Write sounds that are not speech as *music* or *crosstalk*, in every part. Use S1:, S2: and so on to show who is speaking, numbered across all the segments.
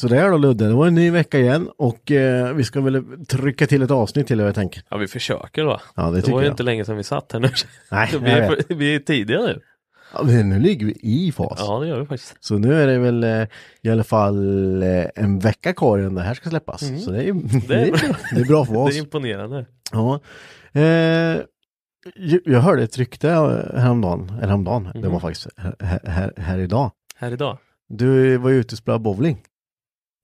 S1: Så där då Ludde, det var en ny vecka igen och eh, vi ska väl trycka till ett avsnitt till jag tänker.
S2: Ja, vi försöker då.
S1: Ja, det
S2: det
S1: tycker
S2: var ju
S1: jag.
S2: inte länge sedan vi satt här nu.
S1: Nej, *laughs*
S2: vi, är, vi är tidiga nu.
S1: Ja, nu ligger vi i fas.
S2: Ja, det gör vi faktiskt.
S1: Så nu är det väl eh, i alla fall eh, en vecka kvar innan det här ska släppas.
S2: Mm.
S1: Så det är,
S2: Det är *laughs*
S1: det,
S2: bra.
S1: det är bra för *laughs*
S2: Det
S1: oss.
S2: är imponerande.
S1: Ja. Eh, jag hörde ett rykte eh, häromdagen, eller häromdagen, det
S2: Mhm.
S1: var faktiskt här, här, här idag.
S2: Här idag.
S1: Du var ju ute och spelade bowling.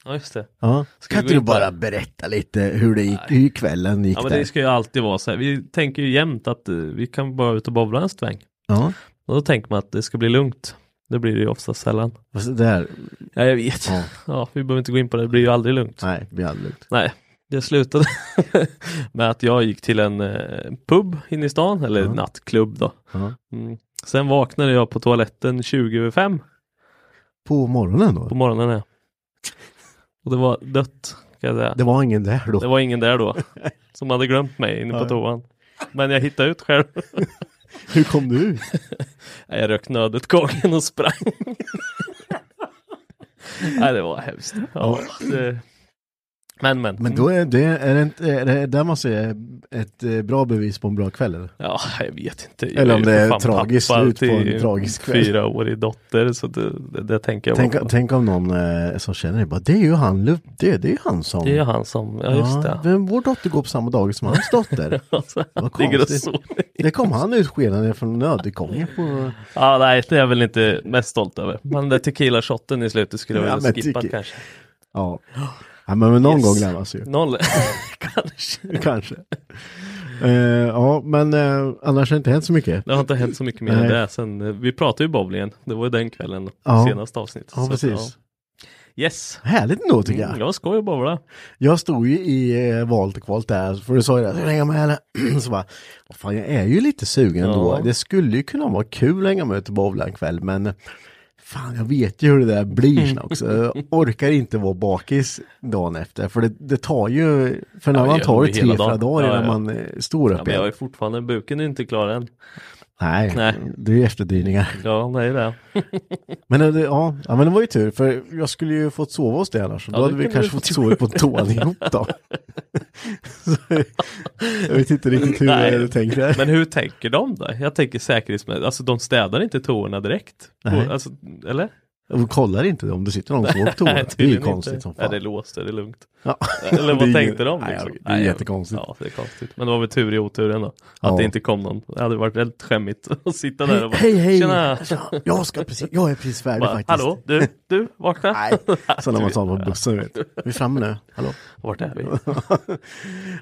S2: Ja, just det.
S1: Ja.
S2: Ska
S1: Kan inte du
S2: på
S1: bara
S2: det?
S1: berätta lite hur det gick, hur kvällen gick
S2: Ja, men
S1: där?
S2: det ska ju alltid vara så här. Vi tänker ju jämt att vi kan bara ut och bowla en sväng.
S1: Ja,
S2: Och då tänker man att det ska bli lugnt. Det blir det ju oftast sällan.
S1: det där,
S2: Ja, jag vet.
S1: Ja. *laughs*
S2: Ja. vi behöver inte gå in på det. Det blir ju aldrig lugnt.
S1: nej, det blir aldrig lugnt.
S2: Nej, det slutade *laughs* med att jag gick till en eh, pub inne i stan, eller
S1: Ja.
S2: nattklubb då.
S1: Ja.
S2: Mm. Sen vaknade jag på toaletten 20 över fem
S1: På morgonen då?
S2: på morgonen. Ja. Och det var dött, kan jag säga.
S1: Det var ingen där då?
S2: Det var ingen där då *laughs* som hade glömt mig inne på toan. Men jag hittade ut själv.
S1: Hur kom du ut? *laughs*
S2: Jag rök nödutgången och sprang. *laughs* Nej, det var hemskt. Ja, det... Men, men.
S1: Men då är det, är det, inte, är det där man ser ett eh, bra bevis på en bra kväll eller?
S2: Ja, jag vet inte. Jag
S1: Eller om det är tragiskt slut på en tragisk kväll.
S2: Fyraårig dotter, så det, det, det tänker jag
S1: Tänk,
S2: på.
S1: tänk om någon eh, som känner det bara, det är ju han, det, det är han som...
S2: Det är ju han som, ja just det.
S1: Men vår dotter går på samma dagis som hans dotter. *laughs*
S2: Alltså,
S1: Vad konstigt. Det kom han utskenande från nödutgången på...
S2: Ja, nej, det är jag väl inte mest stolt över. Men det tequila-shotten i slutet skulle jag
S1: Ja,
S2: skippat
S1: tequi-
S2: kanske.
S1: Ja. Ja men, men någon
S2: Yes.
S1: gång lämnas ju.
S2: Noll. *laughs* *laughs* kanske.
S1: Kanske. Eh, ja, men eh, annars har det inte hänt så mycket.
S2: Det har inte hänt så mycket mer än det. Sen, eh, vi pratade ju bowlingen. Det var ju den kvällen,
S1: Ja.
S2: senaste avsnittet.
S1: Ja,
S2: Så,
S1: precis.
S2: ja. Yes.
S1: Härligt ändå tycker jag.
S2: Mm, jag skoj att bowla.
S1: Jag stod ju i eh, valet och kvalet där, för du sa ju det, ska hänga med eller? *clears throat* Så bara, "Vad fan jag är ju lite sugen ändå.
S2: Ja.
S1: Det skulle ju kunna vara kul att hänga med ut och bowla en kväll, men fan jag vet ju hur det där blir sen också. Jag orkar inte vara bakis dagen efter, för det, det tar ju, för en
S2: Ja,
S1: annan tar det tre, fyra dagar
S2: Ja,
S1: innan
S2: ja.
S1: man eh, står upp
S2: men jag är
S1: igen.
S2: fortfarande, buken är inte klar än.
S1: Nej,
S2: Nej.
S1: det är ju efterdrivningar.
S2: Ja, det är det. *laughs*
S1: Men det, ja, ja, men det var ju tur, för jag skulle ju fått sova hos dig annars. Då
S2: Ja, det
S1: hade vi kanske fått sova på toan *laughs* ihop då. Så, jag vet inte riktigt hur jag
S2: Nej.
S1: hade tänkt där.
S2: Men hur tänker de då? Jag tänker säkerhetsmässigt, alltså de städar inte toorna direkt.
S1: Nej.
S2: Alltså, eller?
S1: Och kollar inte om det sitter någon på *laughs* toa.
S2: Nej,
S1: det är ju konstigt
S2: inte.
S1: som
S2: Nej,
S1: fan.
S2: det är låst, är det lugnt.
S1: Ja.
S2: Eller
S1: Det
S2: vad tänkte de?
S1: Nej,
S2: Liksom?
S1: det är
S2: Nej,
S1: jättekonstigt.
S2: Ja, det är konstigt. Men det var väl tur i oturen då. Att
S1: Ja.
S2: det inte kom någon. Det hade varit väldigt skämmigt *laughs* att sitta där och bara
S1: Hej, hej!
S2: Tjena!
S1: Ja, Jag, ska precis, jag är precis färdig
S2: Bara,
S1: faktiskt.
S2: Hallå, du, du, vakna! *laughs*
S1: Nej, så när man tar på bussen vet. Vi är framme nu, hallå?
S2: Vart är vi?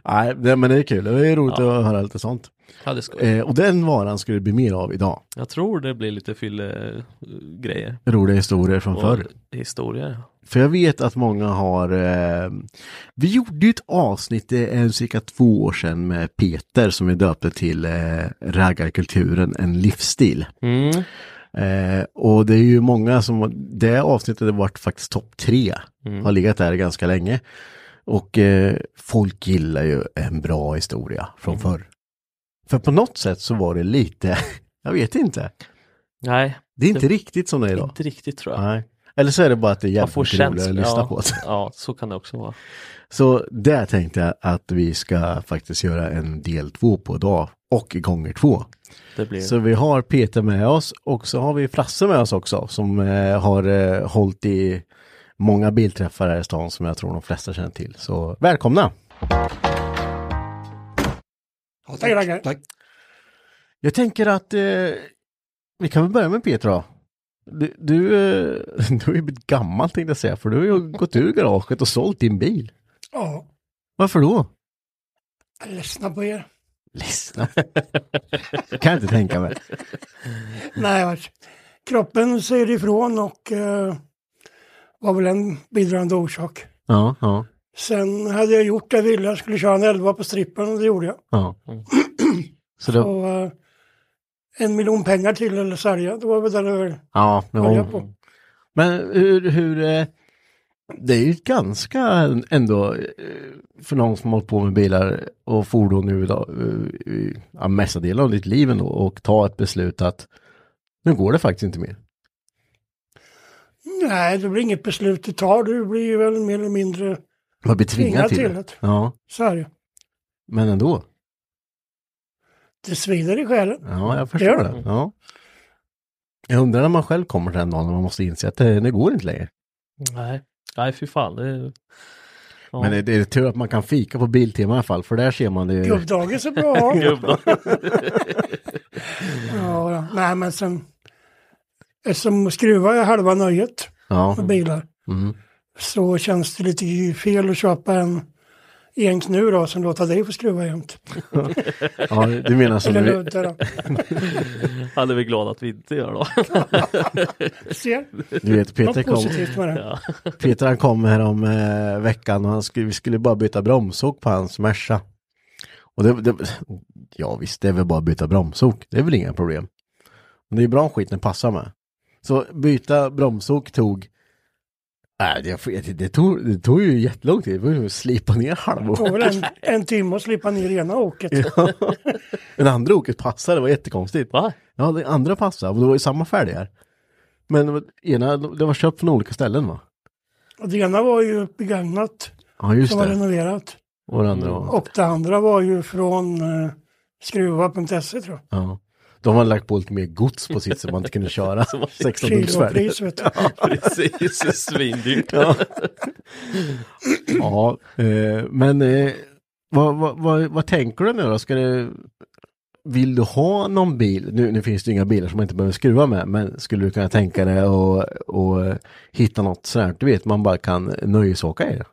S1: Nej, det, men det är kul. Det är roligt att höra lite sånt.
S2: Ja, det ska
S1: Eh, och den varan ska det bli mer av idag.
S2: Jag tror det blir lite fylle eh, grejer.
S1: Roliga historier från
S2: Och
S1: förr.
S2: Historier.
S1: För jag vet att många har, eh, vi gjorde ju ett avsnitt, är cirka två år sedan med Peter som vi döpte till eh, Raggarkulturen, en livsstil.
S2: Mm.
S1: Eh, och det är ju många som, det avsnittet har varit faktiskt topp tre,
S2: Mm.
S1: har legat där ganska länge. Och eh, folk gillar ju en bra historia från förr. För på något sätt så var det lite, *laughs* jag vet inte,
S2: Nej,
S1: det är inte riktigt som det är idag.
S2: inte riktigt tror jag.
S1: Nej. Eller så är det bara att det är jävligt roligare att lyssna
S2: ja,
S1: på det. *laughs*
S2: ja, så kan det också vara.
S1: Så där tänkte jag att vi ska faktiskt göra en del två på idag och gånger två.
S2: Det blir...
S1: Så vi har Peter med oss och så har vi Frasse med oss också som eh, har eh, hållit i många bilträffar här i stan som jag tror de flesta känner till. Så välkomna!
S3: Ja, tack, tackar.
S4: Tack.
S1: Jag tänker att eh, vi kan väl börja med Peter då. Du, du, eh, *laughs* du har ju blivit gammal tänkte jag säga för du har ju gått ur garaget och sålt din bil.
S3: Ja,
S1: Varför då?
S3: jag är ledsna på er.
S1: Ledsna. *laughs* kan jag inte tänka mig.
S3: Nej, kroppen säger ifrån och eh, var väl en bidragande orsak.
S1: Ja, ja,
S3: Sen hade jag gjort det jag ville. Jag skulle köra en 11 på strippen och det gjorde jag.
S1: ja. *clears throat* Så då,
S3: Och eh, en miljon pengar till eller sälja. Det var väl det
S1: ja,
S3: började
S1: ja.
S3: på.
S1: Men hur, hur eh, det är ju ganska ändå eh, för någon som har hållit på med bilar och fordon nu idag, ja, mesta delen av ditt liv ändå och ta ett beslut att nu går det faktiskt inte mer.
S3: Nej, det blir inget beslut du tar. Du blir ju väl mer eller mindre
S1: Man blir tvingad till
S3: till
S1: det.
S3: det.
S1: Ja,
S3: Så är det.
S1: men ändå.
S3: Det svider i själen.
S1: Ja, jag förstår
S3: det?
S1: det. Ja. Jag undrar när man själv kommer till den dagen när man måste inse att det, det går inte längre.
S2: Nej, nej fy fan. Det... är- Ja.
S1: Men det, det är tur att man kan fika på Biltema i alla fall, för där ser man det ju.
S3: Gubbdagis är bra. *laughs* *laughs* Ja, ja. Nej, men sen... Eftersom skruva är halva nöjet
S1: Ja.
S3: med bilar.
S1: Mm.
S3: Så känns det lite fel att köpa en enknu då som låter dig få skruva jämt. *laughs*
S1: ja, du menar som
S3: Eller ludde då. *laughs*
S2: Han är vi glada att vi inte gör då. *laughs*
S3: Ser?
S1: du vet Peter kom,
S2: ja.
S1: Peter han kom här om eh, veckan och han skulle, vi skulle bara byta bromsok på hans Merca. Och det, det, ja visst, det är väl bara att byta bromsok. Det är väl inga problem. Men det är bra om skiten passar med. Så byta bromsok tog Nej, det, det, tog, det tog ju jättelång tid. Det var ju att slipa ner halva
S3: Det var väl
S1: åket.
S3: en, *laughs* en timme att slippa ner ena åket.
S1: Ja. *laughs* Men andra åket passade, det var jättekonstigt.
S2: Va?
S1: Ja, det andra passade, och det var ju samma fälgar. Men det var- ena, det var köpt från olika ställen va?
S3: Och det ena var ju begagnat
S1: Ja, just
S3: som var
S1: det.
S3: renoverat.
S1: Och det andra var...
S3: Och det andra var ju från eh, skruva.se tror jag.
S1: Ja. De har lagt på lite mer gods på sitt så man inte kunde köra 16 fälgar.
S3: Kilopris vet du.
S2: Precis, svindyrt.
S1: Ja, ja eh, men eh, vad, vad, vad, vad tänker du nu då? Ska det, vill du ha någon bil? Nu, nu finns det inga bilar som man inte behöver skruva med, men skulle du kunna tänka dig att och, eh, hitta något sådär, du vet, man bara kan nöjesåka i det?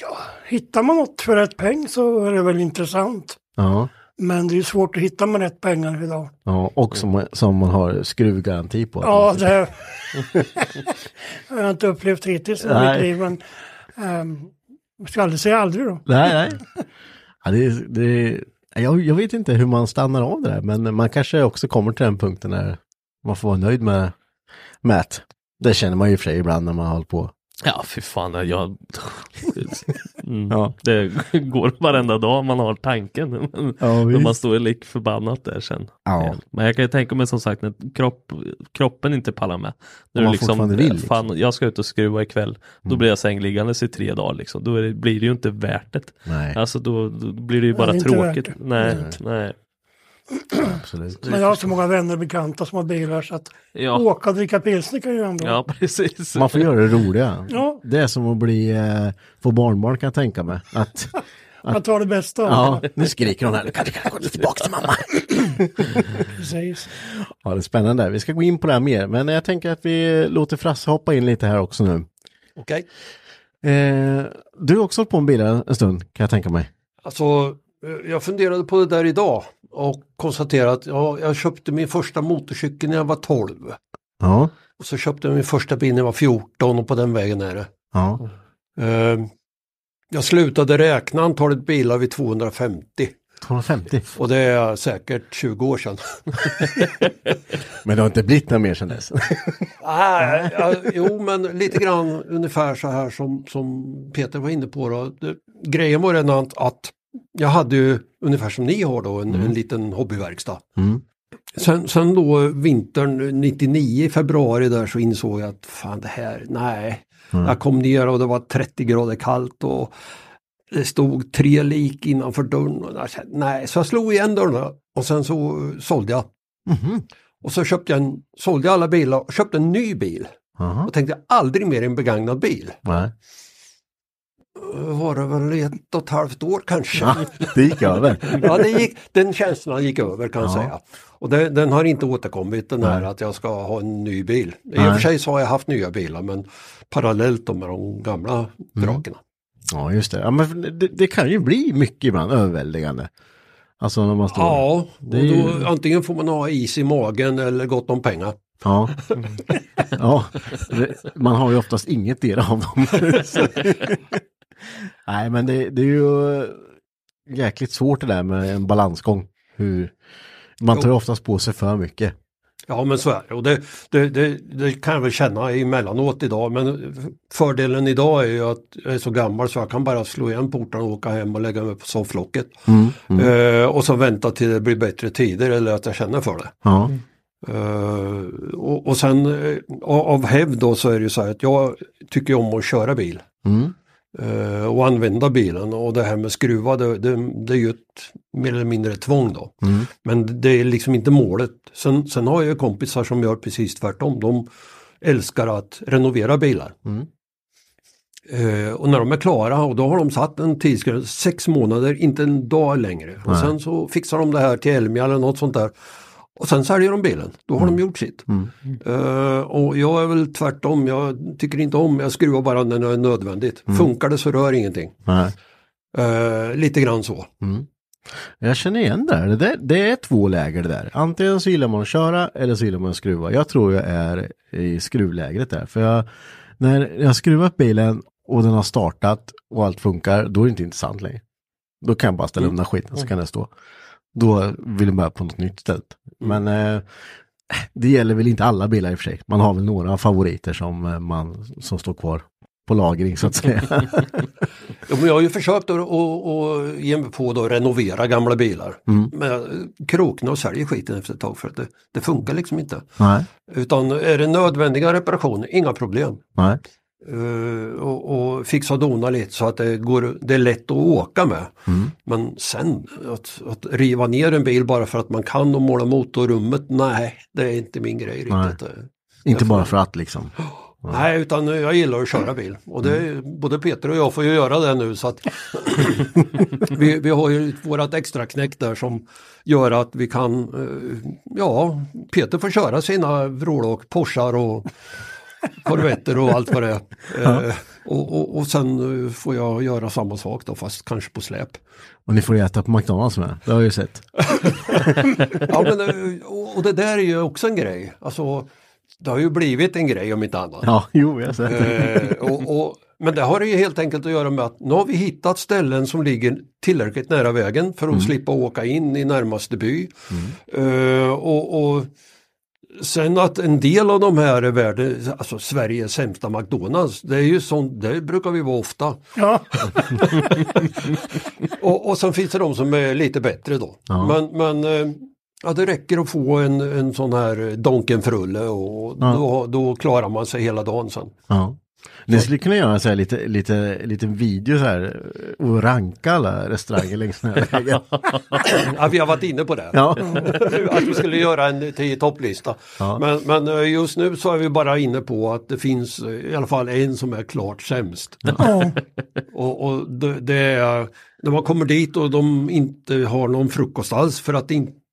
S3: Ja, hittar man något för rätt peng så är det väl intressant.
S1: Ja,
S3: Men det är svårt att hitta med rätt pengar idag.
S1: ja och som, som man har skruvgaranti på.
S3: Ja, det *laughs* har jag inte upplevt hittills i mitt liv. Men um, jag ska aldrig säga aldrig då.
S1: Nej, nej. Ja, det, det, jag, jag vet inte hur man stannar av det där, men man kanske också kommer till den punkten när man får vara nöjd med, att det känner man ju i och för sig ibland när man har hållit på.
S2: Ja, fy fan. Jag... Mm.
S1: Ja.
S2: Det *laughs* går varenda dag man har tanken.
S1: Ja, visst.
S2: man står lik förbannat där sen.
S1: Ja.
S2: Men jag kan ju tänka mig som sagt när kropp, kroppen inte pallar med. När du
S1: fortfarande vill, liksom.
S2: Fan, jag ska ut och skruva ikväll. Då
S1: Mm.
S2: blir jag sängliggandes i tre dagar liksom. Då det, blir det ju inte värt det.
S1: Nej,
S2: Alltså då, då blir det ju bara
S3: det
S2: tråkigt. Nej,
S1: Nej.
S2: nej. *clears throat*
S1: absolut.
S3: Men jag har så många vänner och bekanta som har bilar så att
S2: Ja,
S3: åka och dricka pilsner kan ju ändå.
S2: ja precis.
S1: Man får göra det roliga.
S3: Ja.
S1: Det är som att bli, eh, få barnbarn kan jag tänka mig. Att, *laughs*
S3: Man tar det bästa
S1: ja, nu skriker hon här, nu kan du gå tillbaka till mamma. *clears throat*
S3: Precis.
S1: Ja, det är spännande. Vi ska gå in på det här mer, men jag tänker att vi låter Frasse hoppa in lite här också nu.
S4: Okej.
S1: Eh, du har också hållit på med bilar en stund, kan jag tänka mig.
S4: Alltså, eh, jag funderade på det där idag och konstaterade att ja, jag köpte min första motorcykel när jag var 12.
S1: Ja,
S4: Och så köpte jag min första bil när jag var 14 och på den vägen är det.
S1: Ja.
S4: Eh, jag slutade räkna antalet bilar vid 250
S1: 250.
S4: och det är säkert 20 år sedan. *laughs*
S1: Men det har inte blivit något mer sedan dess.
S4: Nej, *laughs* ja, jo men lite grann ungefär så här som, som Peter var inne på. Då. Det, grejen var den att, att jag hade ju ungefär som ni har då en, en liten hobbyverkstad.
S1: Mm.
S4: Sen, sen då vintern 99 i februari där så insåg jag att fan det här, nej. Jag kom ner och det var 30 grader kallt och det stod tre lik innanför dörren. Och jag kände, nej, så jag slog igen dörrarna och sen så sålde jag. Och så köpte jag en, sålde alla bilar och köpte en ny bil.
S1: Jaha.
S4: Och tänkte aldrig mer en begagnad bil.
S1: Nej.
S4: Var det väl ett och ett halvt år kanske.
S1: Ja, det gick över.
S4: Ja, det gick, den känslan gick över kan jag
S1: Ja.
S4: säga. Och det, den har inte återkommit den här
S1: Nej.
S4: att jag ska ha en ny bil. I och
S1: Nej.
S4: för sig så har jag haft nya bilar men parallellt då med de gamla
S1: Mm.
S4: vraken.
S1: Ja, just det. Ja, men det, det kan ju bli mycket ibland överväldigande. Alltså när man står...
S4: Ja, och
S1: är ju-
S4: då, antingen får man ha is i magen eller gott om pengar.
S1: Ja. ja. Man har ju oftast inget del av dem. *laughs* Nej, men det, det är ju jäkligt svårt det där med en balansgång. Hur, man tar ju
S4: Jo.
S1: oftast på sig för mycket.
S4: Ja men så är det och det, det, det, det kan jag väl känna emellanåt idag men fördelen idag är ju att jag är så gammal så jag kan bara slå igen portarna och åka hem och lägga mig på sofflocket. Eh, och så vänta till det blir bättre tider eller att jag känner för det.
S1: Ja.
S4: Eh, och, och sen eh, av av hävd då så är det ju så här att jag tycker om att köra bil. Eh, och använda bilen och det här med skruva det, det, det är ju ett mer eller mindre tvång då.
S1: Mm.
S4: Men det är liksom inte målet. Sen, sen har jag kompisar som gör precis tvärtom. De älskar att renovera bilar.
S1: Mm.
S4: Eh, och när de är klara och då har de satt en tidsgräns, sex månader, inte en dag längre. Och
S1: Nej.
S4: sen så fixar de det här till Elmia eller något sånt där. Och sen säljer de bilen, då har de gjort sitt.
S1: Mm.
S4: Eh, och jag är väl tvärtom, jag tycker inte om, jag skruvar bara när det är nödvändigt. Funkar det så rör ingenting. Eh, lite grann så.
S1: Jag känner igen det. Det, där, det är två läger det där. Antingen så gillar man att köra eller så gillar man att skruva. Jag tror jag är i skruvlägret där. För jag, när jag skruvat bilen och den har startat och allt funkar, då är det inte intressant längre. Då kan jag bara ställa undan skiten så kan den stå. Då vill börja på något nytt istället. Men eh, det gäller väl inte alla bilar i och för sig. Man har väl några favoriter som, eh, man, som står kvar på lagring så att säga. *laughs* *laughs*
S4: Jo, men jag har ju försökt att, att, att ge mig på att renovera gamla bilar. Men jag kroknar och säljer skiten efter ett tag för att det, det funkar liksom inte.
S1: Nej,
S4: Utan är det nödvändiga reparationer, inga problem.
S1: nej.
S4: Uh, och, och fixa och dona lite så att det, går, det är lätt att åka med. Men sen att, att riva ner en bil bara för att man kan och måla motorrummet, nej det är inte min grej riktigt.
S1: Inte bara för att liksom. *gasps*
S4: Nej, utan jag gillar att köra bil. Och det, är- både Peter och jag får ju göra det nu så att *laughs* vi, vi har ju vårat extra knäck där som gör att vi kan, eh, ja, Peter får köra sina vrålåk, Porschar och Corvetter och allt vad det är. *laughs* Eh, och, och, och sen får jag göra samma sak då fast kanske på släp.
S1: Och ni får äta på McDonalds med. Det har jag ju sett. *laughs*
S4: Ja, men, eh, och, det där är ju också en grej. Alltså, det har ju blivit en grej om inte annat.
S1: Ja, jo, jag det.
S4: Eh, och, och, men det har ju helt enkelt att göra med att nu har vi hittat ställen som ligger tillräckligt nära vägen för att slippa åka in i närmaste by. Eh, och, och Sen att en del av de här är värde, alltså Sveriges sämsta McDonalds, det är ju sånt, det brukar vi vara ofta.
S3: Ja, *laughs*
S4: Och, och sen finns det de som är lite bättre då. Men, men eh, ja, det räcker att få en, en sån här Donken-frulle och då, då klarar man sig hela dagen sen.
S1: Ja. Ni skulle kunna göra så här lite, lite, liten video så här och ranka alla restauranger längs den här vägen. *laughs*
S4: Ja, vi har varit inne på det.
S1: Ja.
S4: att vi skulle göra en tio topplista.
S1: Ja.
S4: Men, men eh, just nu så är vi bara inne på att det finns eh, i alla fall en som är klart sämst.
S3: ja. *laughs*
S4: Och, och det, det är när man kommer dit och de inte har någon frukost alls för att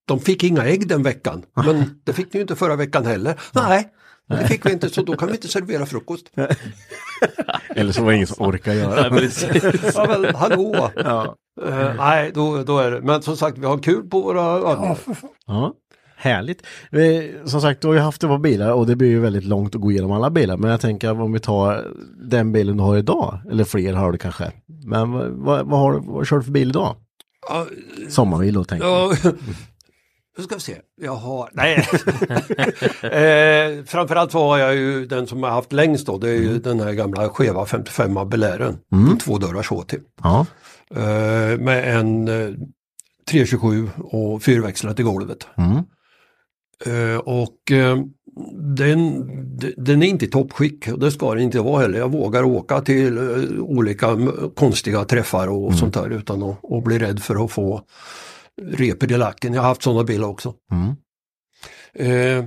S4: de fick inga ägg den veckan. Men det fick ni ju inte förra veckan heller. Nej, det fick vi inte så då kan vi inte servera frukost. *laughs*
S1: Eller så var det ingen som orkar göra.
S2: Precis. *laughs*
S4: Ja, väl, hallå!
S1: Ja.
S4: Eh, nej, då, då är det. Men som sagt, vi har kul på våra övningar.
S1: Ja. Härligt. Eh, Som sagt, du har ju haft det på bilar och det blir ju väldigt långt att gå igenom alla bilar. Men jag tänker om vi tar den bilen du har idag, eller fler har du kanske. Men vad, vad, har du, vad kör du för bil idag?
S4: Ja,
S1: Sommarbil då tänker jag.
S4: Nu ska vi se. Jag har, *laughs* nej. eh, framförallt har jag ju den som jag haft längst då, det är ju den här gamla skeva 55 Belären. Mm. Två dörrars HT.
S1: Ja.
S4: Eh, med en eh, 327 och fyrväxlat i golvet.
S1: Mm.
S4: Eh, och eh, den, den är inte i toppskick och det ska den inte vara heller. Jag vågar åka till eh, olika konstiga träffar och sånt där utan att, att bli rädd för att få repor i lacken. Jag har haft sådana bilar också.
S1: Mm.
S4: Eh,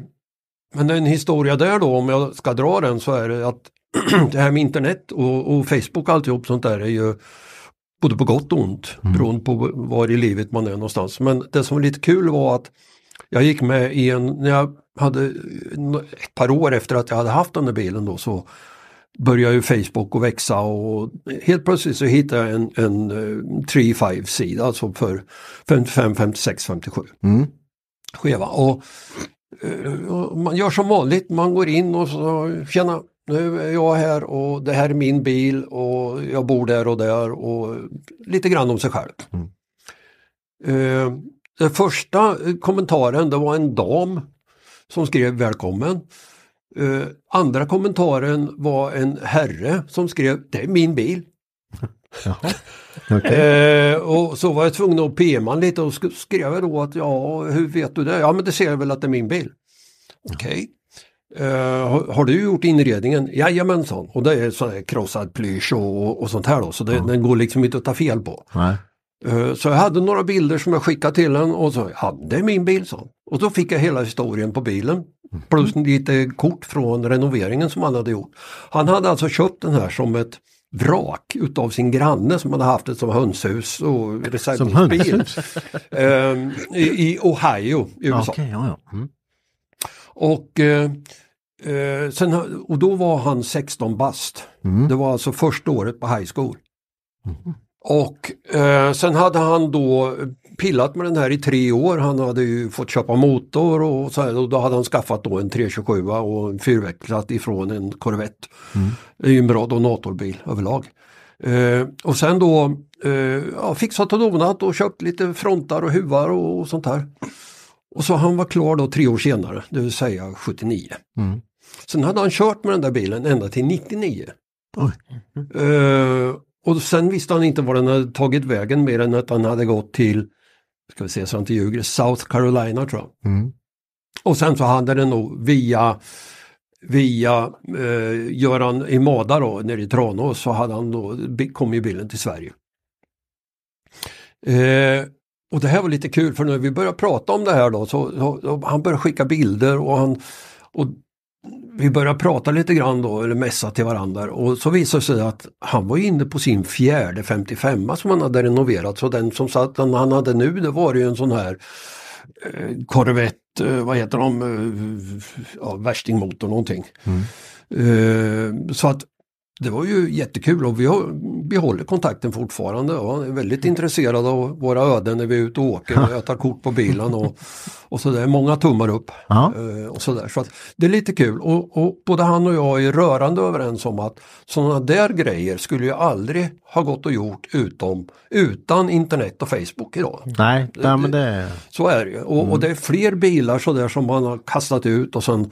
S4: men en historia där då, om jag ska dra den så är det att *clears throat* det här med internet och, och Facebook och alltihop sånt där är ju både på gott och ont beroende på var i livet man är någonstans. Men det som var lite kul var att jag gick med i en, när jag hade ett par år efter att jag hade haft den där bilen då så började ju Facebook att växa och helt plötsligt så hittade jag en, en eh, 3-5 sida alltså för 55, 56, 57
S1: Mm.
S4: skeva. Och, eh, och man gör som vanligt, man går in och så tjena, nu är jag här och det här är min bil och jag bor där och där och lite grann om sig själv. Eh, den första eh, kommentaren det var en dam som skrev välkommen. Eh, andra kommentaren var en herre som skrev det är min bil. *laughs* *laughs*
S1: Okej.
S4: Eh, och så var jag tvungen att PMa lite och sk- skrev jag då att ja, hur vet du det? Ja men det ser jag väl att det är min bil. Okej. Eh, har, har du gjort inredningen? Jajamensan. Och det är här krossad plysch och, och sånt här då så det, den går liksom inte att ta fel på.
S1: Nej.
S4: Eh, Så jag hade några bilder som jag skickade till honom och så, ja det är min bil sa. Och då fick jag hela historien på bilen. Plus lite kort från renoveringen som han hade gjort. Han hade alltså köpt den här som ett vrak utav sin granne som hade haft det som hönshus och
S1: hönshus? *laughs*
S4: Ehm, i, I Ohio i USA.
S1: Okej, ja, ja. Mm.
S4: Och, eh, eh, sen, och då var han 16 bast. Det var alltså första året på high school. Och eh, sen hade han då pillat med den här i tre år. Han hade ju fått köpa motor och så här, och då hade han skaffat då en 327 och en fyrväxlat ifrån en Corvette. Det är ju en bra donatorbil överlag. Eh, och sen då eh, ja, fixat och donat och köpt lite frontar och huvar och, och sånt här. Och så han var klar då tre år senare, det vill säga 79.
S1: Mm.
S4: Sen hade han kört med den där bilen ända till 99.
S1: Oj.
S4: Eh, och sen visste han inte var den hade tagit vägen mer än att han hade gått till, ska vi se så han inte ljuger, South Carolina tror jag.
S1: Mm.
S4: Och sen så hade den nog via Via eh, Göran Imada då nere i Tranås så hade han då, kom ju bilen till Sverige. Eh, och det här var lite kul för när vi började prata om det här då så, så, så han började skicka bilder och han och vi började prata lite grann då eller mässa till varandra och så visade det sig att han var inne på sin fjärde 55 som han hade renoverat så den som satt, den han hade nu det var ju en sån här eh, Corvette, eh, vad heter de, eh, ja, värstingmotor någonting. Eh, så att det var ju jättekul och vi har, behåller kontakten fortfarande och han är väldigt intresserad av våra öden när vi är ute och åker och jag tar kort på bilen och, och sådär, många tummar upp.
S1: Ja.
S4: Eh, och sådär. Så att det är lite kul och, och både han och jag är rörande överens om att sådana där grejer skulle ju aldrig ha gått och gjort utom, utan internet och Facebook idag.
S1: Nej, nej, men det...
S4: Så är det ju. Och, och det är fler bilar sådär som man har kastat ut och sen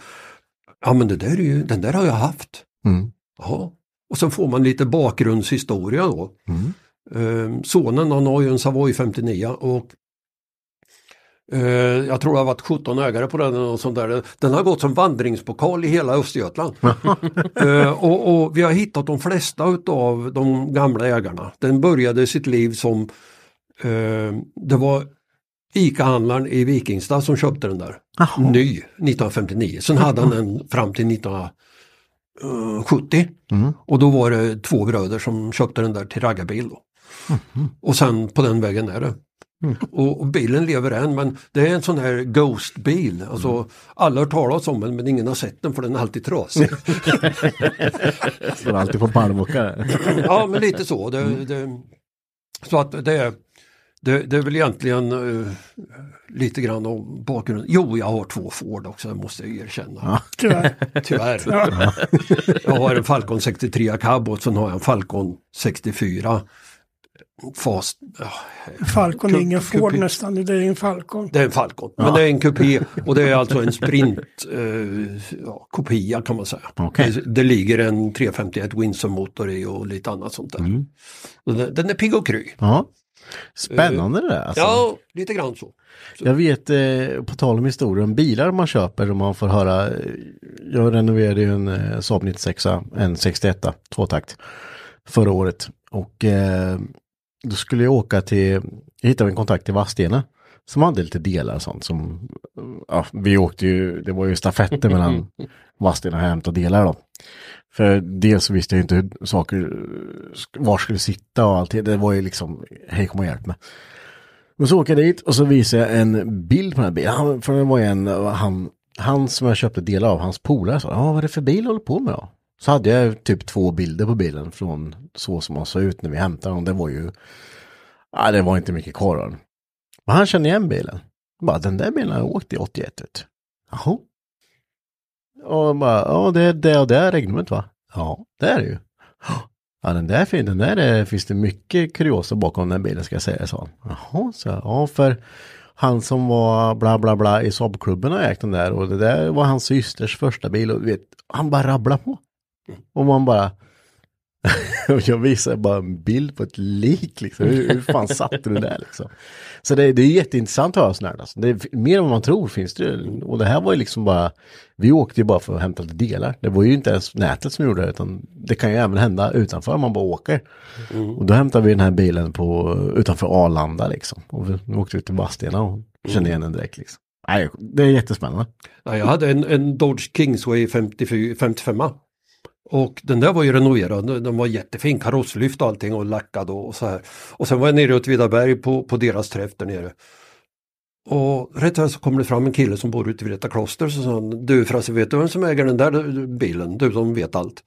S4: Ja men det där är ju, den där har jag haft.
S1: Mm.
S4: Jaha. Och sen får man lite bakgrundshistoria då. Eh, sonen han har ju en Savoy 59 och eh, jag tror det har varit 17 ägare på den och sånt där. Den har gått som vandringspokal i hela Östergötland. *laughs* eh, och, och vi har hittat de flesta utav de gamla ägarna. Den började sitt liv som eh, det var ICA-handlaren i Vikingstad som köpte den där.
S1: Jaha.
S4: Ny 1959. Sen hade han den fram till 1970.
S1: Mm.
S4: Och då var det två bröder som köpte den där till raggarbil. Då. Och sen på den vägen är det. Och, och bilen lever än men det är en sån här Ghost-bil. Alltså, Alla har talat om den men ingen har sett den för den är alltid trasig. *laughs*
S1: Står alltid på palmåkare. *laughs*
S4: ja men lite så. Det, det, så att det, det, det är väl egentligen uh, lite grann om bakgrunden. Jo, jag har två Ford också, det måste jag erkänna.
S1: Ja. *laughs*
S3: Tyvärr.
S4: Tyvärr. *laughs* jag har en Falcon 63 cab och sen har jag en Falcon 64 Fast. Ja,
S3: Falcon är ingen Ford
S4: kupi-
S3: nästan, det är en Falcon.
S4: Det är en Falcon, men det är en kupé och det är alltså en sprint eh, ja, kopia kan man säga.
S1: Okej.
S4: Det, det ligger en 351 Windsor-motor i och lite annat sånt där.
S1: Mm.
S4: Den, den är pigg och kry.
S1: Ja. Spännande det där. Alltså.
S4: Ja, lite grann så.
S1: Jag vet, eh, på tal om historia om bilar man köper och man får höra, eh, jag renoverade ju en eh, Saab 96, en 61, tvåtakt, förra året. Och eh, då skulle jag åka till, jag hittade en kontakt i Vadstena som hade lite delar och sånt som, ja, vi åkte ju, det var ju stafetter mellan *laughs* Vadstena och hämta delar då. För dels visste jag inte hur saker, var skulle sitta och allt det, var ju liksom, hej kom och hjälp mig. Men så åker jag dit och så visar jag en bild på den här bilen. Han, för det var en, han, han som jag köpte delar av, hans polare sa, ja vad är det för bil du håller på med då? Så hade jag typ två bilder på bilen från så som han såg ut när vi hämtade honom. Det var ju, ja det var inte mycket kvar av den. Men han kände igen bilen. Bara, den där bilen har jag åkt i 81. vet du." Jaha. Och bara, ja det är det och det är regnumet va? Ja, det är det ju. Ja, den där, fin- den där är, finns det mycket kuriosa bakom den bilen ska jag säga, sa han. Jaha, så jag, ja för han som var bla bla bla i Saabklubben och har ägt den där och det där var hans systers första bil och du vet, han bara rabblar på. Och man bara, *laughs* jag visar bara en bild på ett lik liksom. Hur, hur fan satte du där liksom? Så det, det är jätteintressant att höra sådär. Alltså. Det är mer än vad man tror finns det. Och det här var ju liksom bara, vi åkte ju bara för att hämta lite delar. Det var ju inte ens nätet som gjorde det utan det kan ju även hända utanför man bara åker. Och då hämtade vi den här bilen på, utanför Arlanda liksom. Och vi, vi åkte ut till Vadstena och kände igen den direkt liksom. Nej, det är jättespännande.
S4: Ja, jag hade en, en Dodge Kingsway 54, 55 och den där var ju renoverad, den var jättefin, karosslyft och allting och lackad och så här. Och sen var jag nere i Åtvidaberg på, på deras träff där nere. Och rätt här så kommer det fram en kille som bor ute vid Vreta kloster så sa han, du Frasse vet du vem som äger den där bilen? Du som vet allt.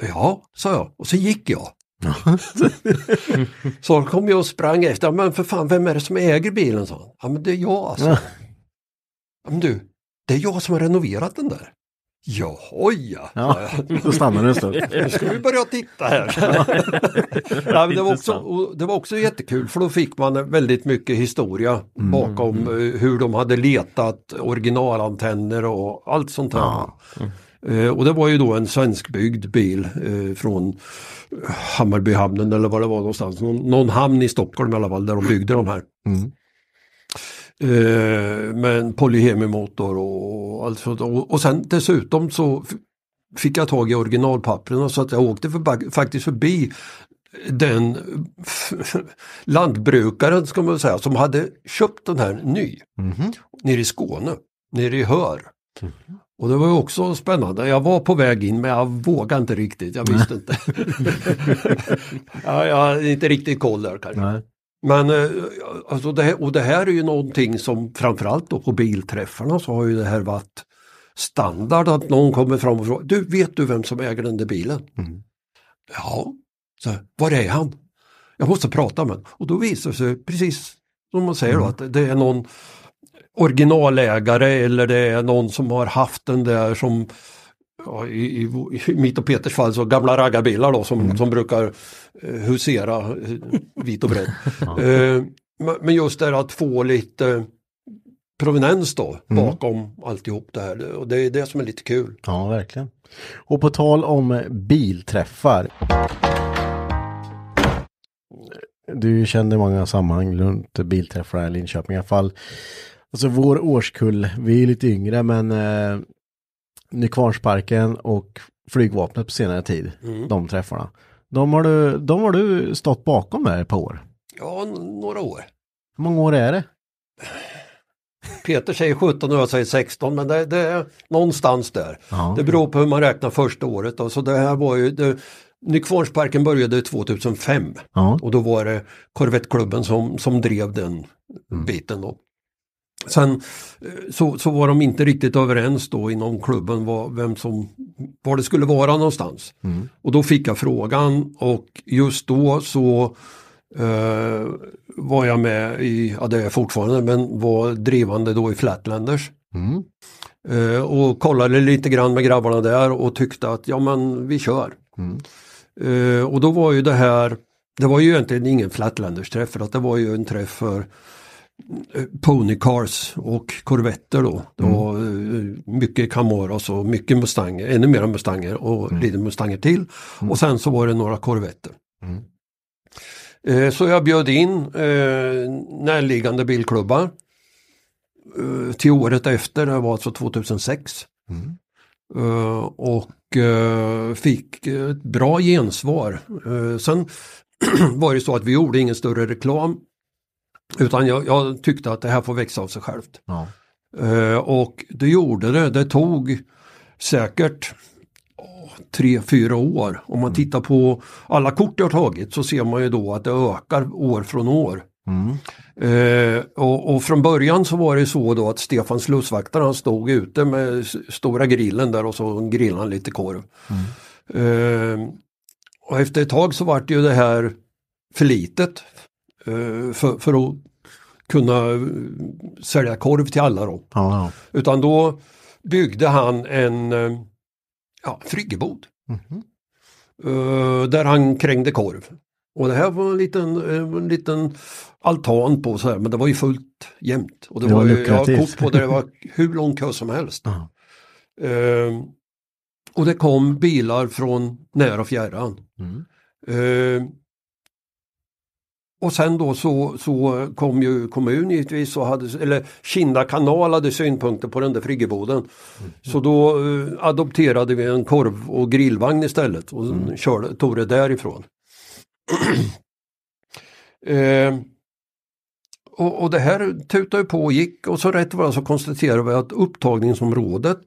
S4: Ja, sa jag och så gick jag. *laughs* så kom jag och sprang efter, men för fan vem är det som äger bilen? sa han. Ja men det är jag alltså.
S1: Ja,
S4: Men du, det är jag som har renoverat den där. Jaha ja,
S1: Ja, då stannar du en stund.
S4: Nu ska vi börja titta här. *laughs* ja, det, var också, det var också jättekul för då fick man väldigt mycket historia bakom eh, hur de hade letat originalantenner och allt sånt här. Eh, Och det var ju då en svenskbyggd bil eh, från Hammarbyhamnen eller vad det var någonstans. Någon, någon hamn i Stockholm i alla fall där de byggde de här.
S1: Mm.
S4: Eh, med en polyhemimotor och allt sånt. Och, och sen dessutom så fick jag tag i originalpapperna så att jag åkte för, faktiskt förbi den *laughs* lantbrukaren ska man säga som hade köpt den här ny
S1: Mhm.
S4: nere i Skåne, nere i Hör. Och det var också spännande. Jag var på väg in men jag vågade inte riktigt, jag visste inte. *laughs* ja, jag hade inte riktigt koll där kanske.
S1: Nej.
S4: Men eh, alltså det här, och det här är ju någonting som framförallt då på bilträffarna så har ju det här varit standard att någon kommer fram och frågar Du, vet du vem som äger den där bilen?
S1: Mm.
S4: Ja, så, var är han? Jag måste prata med honom. Och då visar det sig precis som man säger då att det är någon originalägare eller det är någon som har haft den där som ja, i, i, i mitt och Peters fall så gamla raggarbilar då som, som brukar eh, husera eh, vit och bredd. *laughs* eh, men- just det här att få lite provenens då bakom alltihop det här och det är det som är lite kul.
S1: Ja, verkligen. Och på tal om bilträffar. Du kände många sammanhang runt bilträffar i Linköping i alla fall. Alltså vår årskull, vi är lite yngre men eh, Nykvarnsparken och flygvapnet på senare tid, de träffarna. De har, du, de har du stått bakom där ett par år.
S4: Ja, några år.
S1: Hur många år är det?
S4: Peter säger 17 och jag säger 16 men det, det är någonstans där.
S1: Ja.
S4: Det beror på hur man räknar första året. Då. Så det här var ju, det, Nykvarnsparken började 2005
S1: Ja.
S4: och då var det Korvettklubben som, som drev den biten. Då. Sen eh, så, så var de inte riktigt överens då inom klubben vad, vem som, var det skulle vara någonstans. Och då fick jag frågan och just då så eh, var jag med i, ja det är jag fortfarande, men var drivande då i Flatlanders.
S1: Mm.
S4: Eh, och kollade lite grann med grabbarna där och tyckte att ja men vi kör.
S1: Mm.
S4: Eh, och då var ju det här, det var ju egentligen ingen Flatlanders träff för att det var ju en träff för Ponycars och korvetter då. Det var eh, mycket Camaros och mycket Mustanger, ännu mera Mustanger och lite Mustanger till. Och sen så var det några korvetter.
S1: Mm.
S4: Eh, Så jag bjöd in eh, närliggande bilklubbar eh, till året efter, det var alltså 2006.
S1: Mm.
S4: Eh, och eh, fick ett bra gensvar. Eh, sen *clears throat* var det så att vi gjorde ingen större reklam utan jag, jag tyckte att det här får växa av sig självt.
S1: Ja.
S4: Eh, och det gjorde det. Det tog säkert tre, fyra år. Om man tittar på alla kort jag tagit så ser man ju då att det ökar år från år.
S1: Mm.
S4: Eh, och, och från början så var det så då att Stefan slussvaktare han stod ute med stora grillen där och så grillade han lite korv. Eh, och efter ett tag så vart ju det här för litet för, för att kunna eh, sälja korv till alla då.
S1: Ja.
S4: Utan då byggde han en eh, ja, friggebod. Eh, där han krängde korv. Och det här var en liten, eh, en liten altan på så här, men det var ju fullt jämnt. Och det,
S1: Det
S4: var,
S1: var
S4: ju, jag har kort på det, det var *laughs* hur lång kö som helst.
S1: Ja.
S4: Eh, och det kom bilar från när och fjärran.
S1: Mm.
S4: Eh, och sen då så, så kom ju kommun givetvis och hade, eller Kinda kanal hade synpunkter på den där friggeboden. Så då eh, adopterade vi en korv och grillvagn istället och körde, tog det därifrån. *clears throat* eh, och, och det här tutade på och gick och så rätt vad så konstaterade vi att upptagningsområdet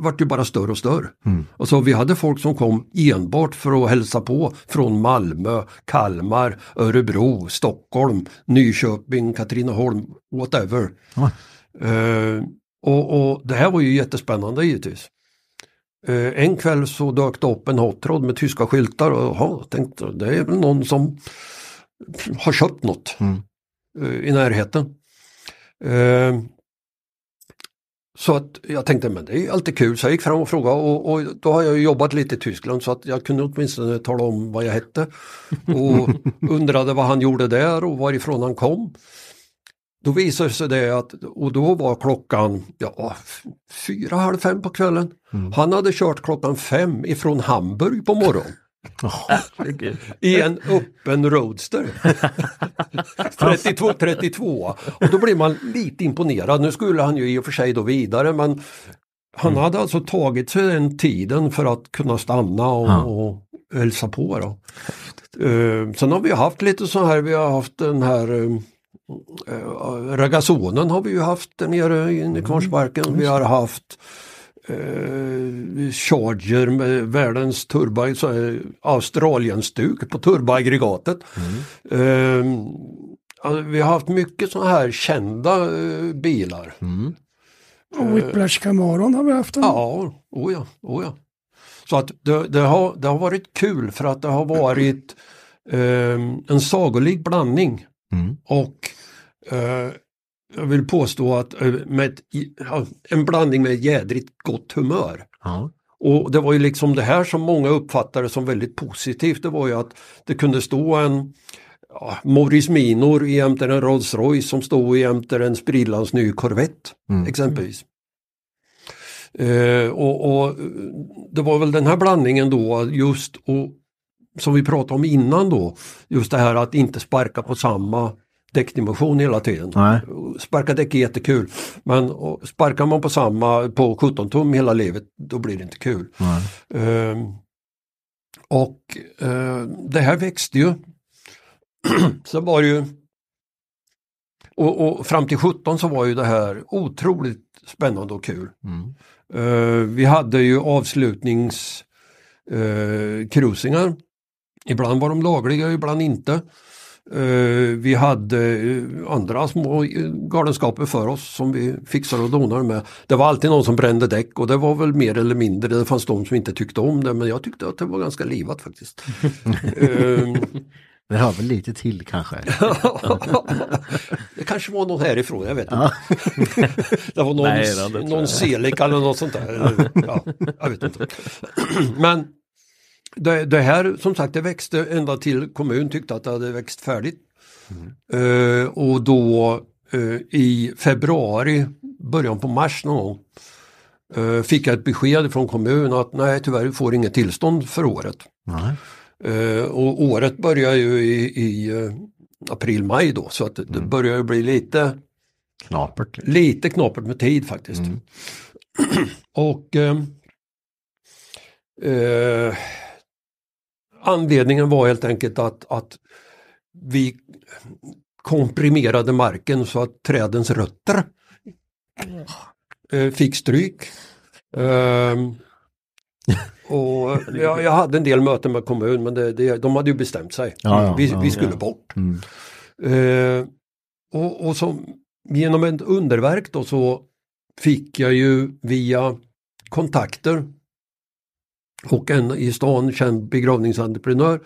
S4: vart ju bara större och större.
S1: Mm.
S4: Alltså vi hade folk som kom enbart för att hälsa på från Malmö, Kalmar, Örebro, Stockholm, Nyköping, Katrineholm, whatever.
S1: Oj.
S4: Eh, och, och det här var ju jättespännande givetvis. Eh, en kväll så dök det upp en hotrod med tyska skyltar och jaha, tänkte det är väl någon som har köpt något
S1: Mm.
S4: eh, i närheten. Så att jag tänkte men det är alltid kul så jag gick fram och frågade och, och då har jag jobbat lite i Tyskland så att jag kunde åtminstone tala om vad jag hette. Och *laughs* undrade vad han gjorde där och varifrån han kom. Då visade sig det att, och då var klockan ja, fyra, halv fem på kvällen. Han hade kört klockan fem ifrån Hamburg på morgonen. I en öppen Roadster. *laughs* 32, 32. Och då blir man lite imponerad. Nu skulle han ju i och för sig då vidare men han hade alltså tagit sig den tiden för att kunna stanna och,
S1: Ja.
S4: och hälsa på. Då. Eh, sen har vi haft lite så här, vi har haft den här uh, Ragazonen har vi ju haft nere i Kvarnsparken. Vi har haft eh, Charger med världens turbo, så Australienstuk på turboaggregatet. Eh, alltså, vi har haft mycket sådana här kända eh, bilar.
S3: Och Whiplash Camaron har vi haft. En.
S4: Ja, oh ja, oh ja. Så att det, det, har, det har varit kul för att det har varit eh, en sagolik blandning.
S1: Mm.
S4: Och eh, jag vill påstå att eh, med ett, en blandning med jädrigt gott humör.
S1: Ja.
S4: Och det var ju liksom det här som många uppfattade som väldigt positivt. Det var ju att det kunde stå en ja, Morris Minor jämte en Rolls Royce som stod jämte en sprillans ny Corvette
S1: Mm.
S4: exempelvis. Eh, och, och det var väl den här blandningen då just och som vi pratade om innan då, just det här att inte sparka på samma däckdimension hela tiden.
S1: Nej.
S4: Sparka däck är jättekul men sparkar man på samma på 17 tum hela livet då blir det inte kul. Ehm, och eh, det här växte ju. *clears throat* Sen var ju och, och fram till 17 så var ju det här otroligt spännande och kul.
S1: Mm.
S4: Eh, vi hade ju avslutnings eh, cruisingar. Ibland var de lagliga, ibland inte. Eh, vi hade eh, andra små galenskaper för oss som vi fixade och donade med. Det var alltid någon som brände däck och det var väl mer eller mindre, det fanns de som inte tyckte om det men jag tyckte att det var ganska livat faktiskt. *laughs* Eh,
S1: Det hör väl lite till kanske. *laughs*
S4: det kanske var någon härifrån, jag vet inte. *laughs* Det var någon,
S2: Nej, då, det
S4: någon
S2: jag.
S4: selik eller något sånt där. Eller, Ja, jag vet inte. *clears throat* Men det, det här som sagt det växte ända till kommun tyckte att det hade växt färdigt. Eh, och då eh, i februari, början på mars någon gång eh, fick jag ett besked från kommun att nej tyvärr du får inget tillstånd för året. Eh, och året börjar ju i, i april-maj då så att det, det börjar ju bli lite
S1: Knapert.
S4: lite knapert med tid faktiskt. *clears throat* och eh, eh, anledningen var helt enkelt att, att vi komprimerade marken så att trädens rötter eh, fick stryk. Ehm, och *laughs* jag, jag hade en del möten med kommun men det, det, de hade ju bestämt sig.
S1: Ja, ja,
S4: vi,
S1: ja,
S4: vi skulle bort.
S1: Mm.
S4: Eh, och, och så, genom ett underverk då så fick jag ju via kontakter och en i stan känd begravningsentreprenör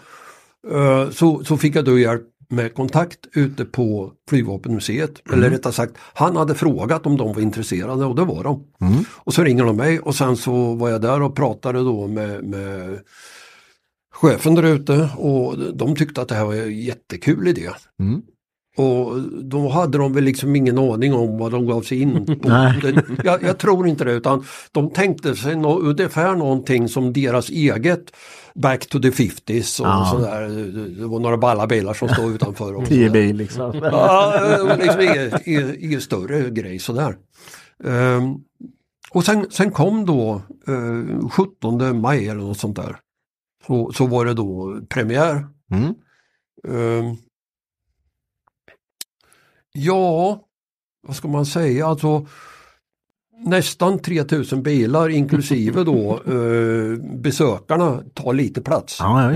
S4: eh, så, så fick jag då hjälp med kontakt ute på Flygvapenmuseet. Eller rättare sagt, han hade frågat om de var intresserade och det var de. Och så ringer de mig och sen så var jag där och pratade då med, med chefen där ute och de tyckte att det här var en jättekul idé.
S1: Mm.
S4: Och då hade de väl liksom ingen aning om vad de gav sig in på. *laughs* Det- jag, jag tror inte det utan de tänkte sig nå, ungefär någonting som deras eget Back to the 50s och
S1: Ja.
S4: sådär. Det- var några balla bilar som stod utanför. Och *laughs*
S1: Tio bil liksom. *laughs*
S4: Ja, liksom ingen, ingen större grej sådär. Ehm, och sen, sen kom då eh, 17 maj eller något sånt där. Så, så var det då premiär.
S1: Mm.
S4: Ehm, ja, vad ska man säga, alltså nästan 3000 bilar inklusive då *laughs* eh, besökarna tar lite plats.
S1: Ja.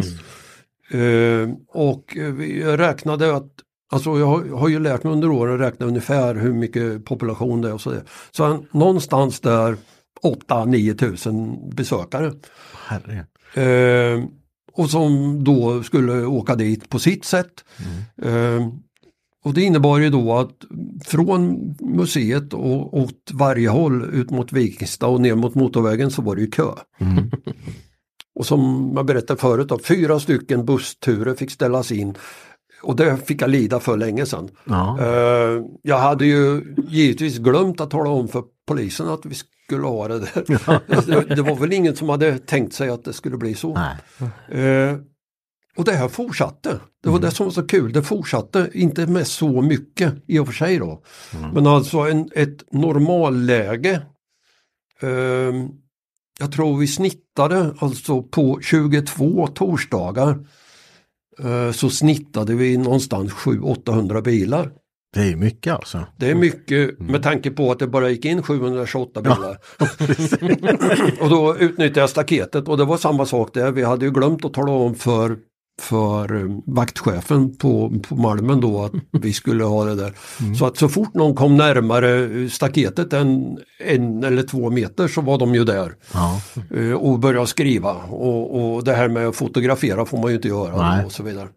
S4: Eh, och jag räknade att, alltså jag har, jag har ju lärt mig under åren att räkna ungefär hur mycket population det är och så. Så en, någonstans där 8-9 tusen besökare. Eh, och som då skulle åka dit på sitt sätt. Eh, och det innebar ju då att från museet och åt varje håll ut mot Vikingstad och ner mot motorvägen så var det ju kö. *laughs* Och som jag berättade förut, då, fyra stycken bussturer fick ställas in. Och det fick jag lida för länge sedan.
S1: Ja.
S4: Eh, jag hade ju givetvis glömt att tala om för polisen att vi skulle ha det där. *laughs* det, det var väl ingen som hade tänkt sig att det skulle bli så.
S1: Nej.
S4: Och det här fortsatte. Det var det som var så kul. Det fortsatte, inte med så mycket i och för sig då. Men alltså en, ett normalläge. Eh, jag tror vi snittade alltså på 22 torsdagar. Eh, så snittade vi någonstans 700-800 bilar.
S1: Det är mycket alltså.
S4: Det är mycket med tanke på att det bara gick in 728 bilar. *laughs* och då utnyttjade jag staketet och det var samma sak där. Vi hade ju glömt att tala om för, för eh, vaktchefen på, på Malmen då att vi skulle ha det där. Så att så fort någon kom närmare staketet än en eller två meter så var de ju där.
S1: Ja.
S4: Eh, och började skriva och, och det här med att fotografera får man ju inte göra
S1: Nej.
S4: och så vidare.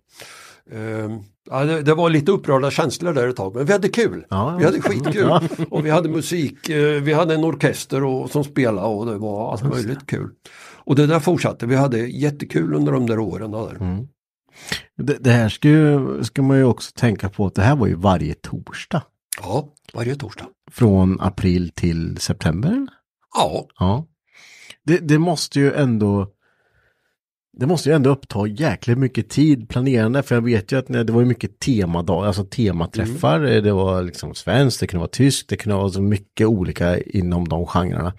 S4: Eh, ja, det, det var lite upprörda känslor där ett tag men vi hade kul.
S1: Ja,
S4: vi hade skitkul och vi hade musik, eh, vi hade en orkester och, som spelade och det var allt möjligt kul. Och det där fortsatte, vi hade jättekul under de där åren. Där.
S1: Det, det här ska, ju, ska man ju också tänka på att det här var ju varje torsdag.
S4: Ja, varje torsdag.
S1: Från april till september.
S4: Ja,
S1: Ja. Det, det måste ju ändå det måste ju ändå uppta jäkligt mycket tid planerande för jag vet ju att det var ju mycket temadag, alltså tematräffar. Det var liksom svenskt, det kunde vara tyskt, det kunde vara så mycket olika inom de genrerna.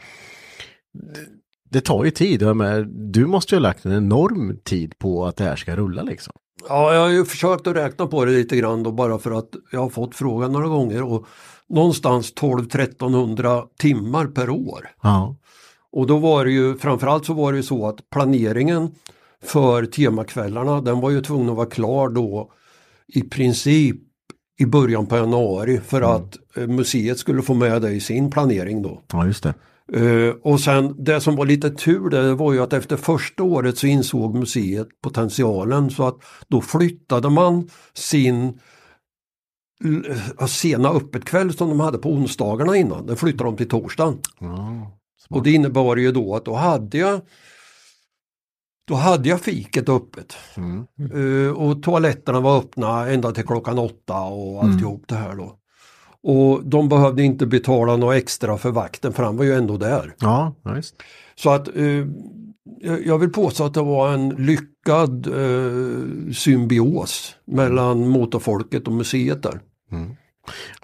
S1: Det, tar ju tid, menar, du måste ju ha lagt en enorm tid på att det här ska rulla liksom.
S4: Ja, jag har ju försökt att räkna på det lite grann då bara för att jag har fått frågan några gånger och någonstans 12-1300 timmar per år.
S1: Ja.
S4: Och då var det ju framförallt så var det ju så att planeringen för temakvällarna den var ju tvungen att vara klar då i princip i början på januari för att eh, museet skulle få med det i sin planering då.
S1: Ja, just det.
S4: Eh, och sen det som var lite tur det var ju att efter första året så insåg museet potentialen så att då flyttade man sin eh, sena öppetkväll som de hade på onsdagarna innan, den flyttade de till torsdagen. Och det innebar ju då att då hade jag då hade jag fiket öppet. Eh, och toaletterna var öppna ända till klockan åtta och alltihop det här då. Och de behövde inte betala något extra för vakten för han var ju ändå där.
S1: Ja, visst.
S4: Så att eh, jag vill påstå att det var en lyckad eh, symbios mellan motorfolket och museet där.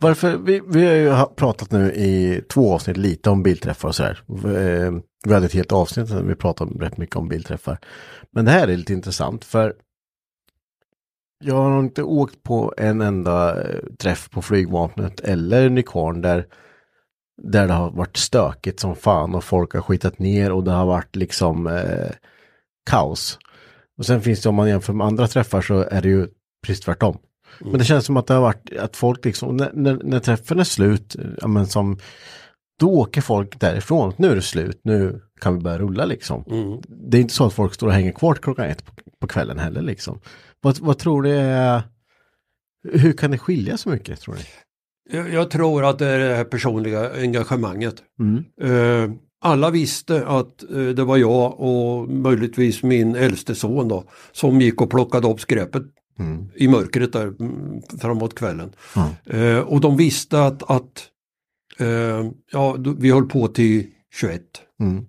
S1: Varför, vi, vi har ju pratat nu i två avsnitt lite om bilträffar och sådär. Eh, Vi hade ett helt avsnitt där vi pratade rätt mycket om bilträffar. Men det här är lite intressant för jag har inte åkt på en enda eh, träff på flygvapnet eller Nykvarn där, där det har varit stökigt som fan och folk har skitat ner och det har varit liksom eh, kaos. Och sen finns det om man jämför med andra träffar så är det ju precis tvärtom. Men det känns som att det har varit att folk liksom, när, när, när träffen är slut, ja men som, då åker folk därifrån. Nu är det slut, nu kan vi börja rulla liksom. Det är inte så att folk står och hänger kvar till klockan ett på, på kvällen heller liksom. Vad, vad tror du är, hur kan det skilja så mycket tror ni?
S4: Jag, jag tror att det är det här personliga engagemanget.
S1: Mm.
S4: Eh, alla visste att eh, det var jag och möjligtvis min äldste son då som gick och plockade upp skräpet
S1: Mm.
S4: i mörkret där mm, framåt kvällen. Eh, och de visste att, att ja, vi höll på till 21.
S1: Mm.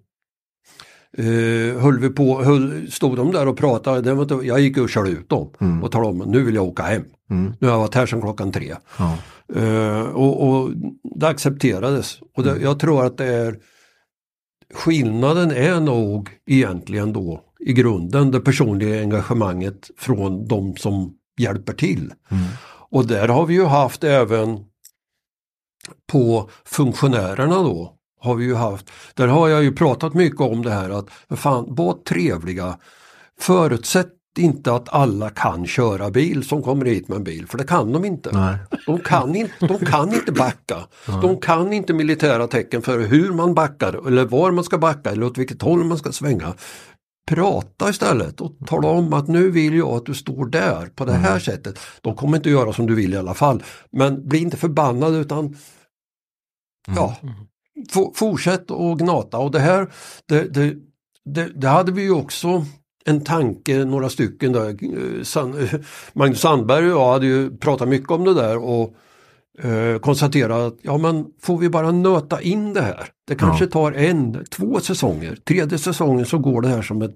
S4: Eh, höll vi på, höll, stod de där och pratade, jag gick och körde ut dem och talade om nu vill jag åka hem. Nu har jag varit här sedan klockan tre.
S1: Ja.
S4: Eh, och, och det accepterades. Och det, jag tror att det är skillnaden är nog egentligen då i grunden det personliga engagemanget från de som hjälper till. Och där har vi ju haft även på funktionärerna då har vi ju haft, där har jag ju pratat mycket om det här att fan, var trevliga. Förutsätt inte att alla kan köra bil som kommer hit med en bil, för det kan de inte.
S1: Nej.
S4: De kan inte, de kan inte backa. *laughs* De kan inte militära tecken för hur man backar eller var man ska backa eller åt vilket håll man ska svänga. Prata istället och tala om att nu vill jag att du står där på det här sättet. De kommer inte göra som du vill i alla fall. Men bli inte förbannad utan ja, f- fortsätt och gnata och det här det, det, det, det hade vi ju också en tanke, några stycken där. Eh, eh, Magnus Sandberg och jag hade ju pratat mycket om det där och eh, konstaterat att ja men får vi bara nöta in det här. Det kanske tar en, två säsonger. Tredje säsongen så går det här som ett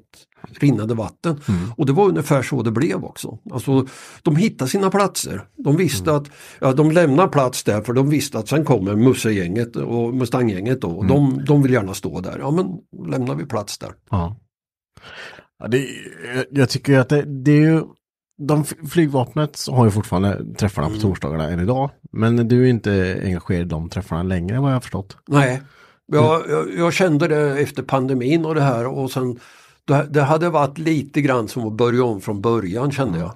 S4: rinnande vatten. Och det var ungefär så det blev också. Alltså, de hittade sina platser. De visste att, ja de lämnar plats där för de visste att sen kommer Musse-gänget och Mustang-gänget då. Och de, de vill gärna stå där. Ja men lämnar vi plats där.
S1: Ja. ja det, jag- tycker att det, det är ju, de flygvapnet har ju fortfarande träffarna på torsdagarna än idag. Men du är inte engagerad i de träffarna längre vad jag har förstått.
S4: Nej, jag, jag, jag kände det efter pandemin och det här och sen det, det hade varit lite grann som att börja om från början kände jag.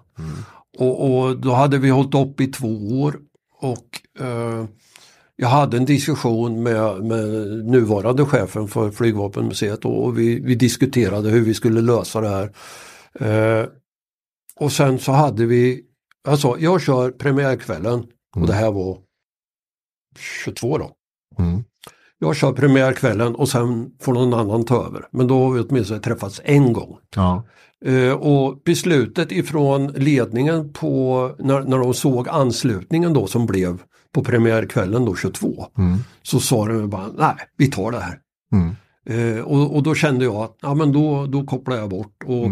S4: Och, och då hade vi hållit upp i två år och eh, jag hade en diskussion med, med nuvarande chefen för flygvapenmuseet och, och vi, vi diskuterade hur vi skulle lösa det här. Eh, och sen så hade vi, alltså jag kör premiärkvällen och det här var 22 då.
S1: Mm.
S4: Jag kör premiärkvällen och sen får någon annan ta över. Men då har vi åtminstone träffats en gång.
S1: Ja.
S4: Eh, och beslutet ifrån ledningen på när, när de såg anslutningen då som blev på premiärkvällen då 22. Så sa de bara nej, vi tar det här.
S1: Mm.
S4: Eh, och, och då kände jag att ja, men då, då kopplar jag bort. Och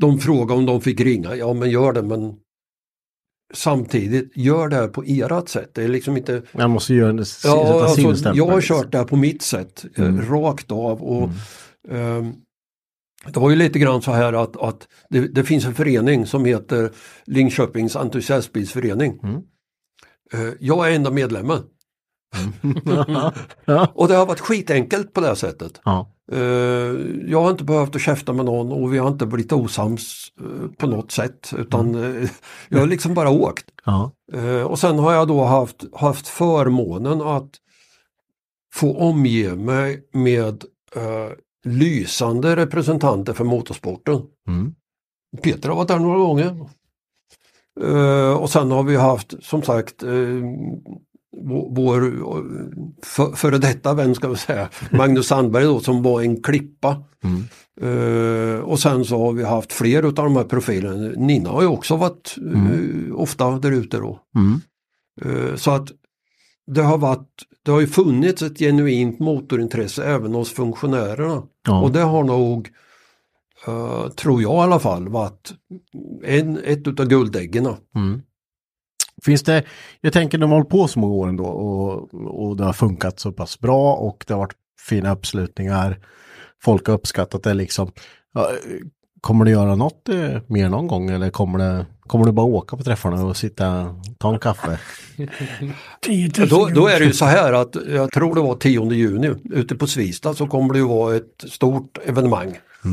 S4: De frågade om de fick ringa, ja men gör det men samtidigt gör det här på ert sätt. Det är liksom inte
S1: Man måste göra det,
S4: Ja, alltså, jag har kört det här på mitt sätt, eh,
S1: Mm.
S4: rakt av. Och, ehm, det var ju lite grann så här att, att det, det finns en förening som heter Linköpings entusiastbilsförening.
S1: Mm.
S4: Eh, jag är enda medlemmen. *laughs*
S1: ja.
S4: Och det har varit skitenkelt på det här sättet.
S1: Ja.
S4: Eh, jag har inte behövt att käfta med någon och vi har inte blivit osams eh, på något sätt utan
S1: Mm.
S4: eh, jag har liksom bara åkt.
S1: Ja.
S4: Och sen har jag då haft, haft förmånen att få omge mig med eh, lysande representanter för motorsporten.
S1: Mm.
S4: Peter har varit där några gånger. Eh, och sen har vi haft som sagt eh, vår, vår för, före detta vän ska vi säga, Magnus Sandberg då som var en klippa.
S1: Mm.
S4: Eh, och sen så har vi haft fler utav de här profilerna. Nina har ju också varit eh, ofta där ute då.
S1: Mm.
S4: Eh, så att det har varit, det har ju funnits ett genuint motorintresse även hos funktionärerna.
S1: Ja.
S4: Och det har nog, tror jag i alla fall, varit en, ett utav guldäggen.
S1: Mm. Finns det, jag tänker de har hållit på så många år ändå och, och det har funkat så pass bra och det har varit fina uppslutningar. Folk har uppskattat det liksom. Kommer du göra något eh, mer någon gång eller kommer, det, kommer du bara åka på träffarna och sitta ta en kaffe? *laughs*
S3: 10 000
S4: Då, då är det ju så här att jag tror det var 10 juni ute på Svista så kommer det ju vara ett stort evenemang. Eh,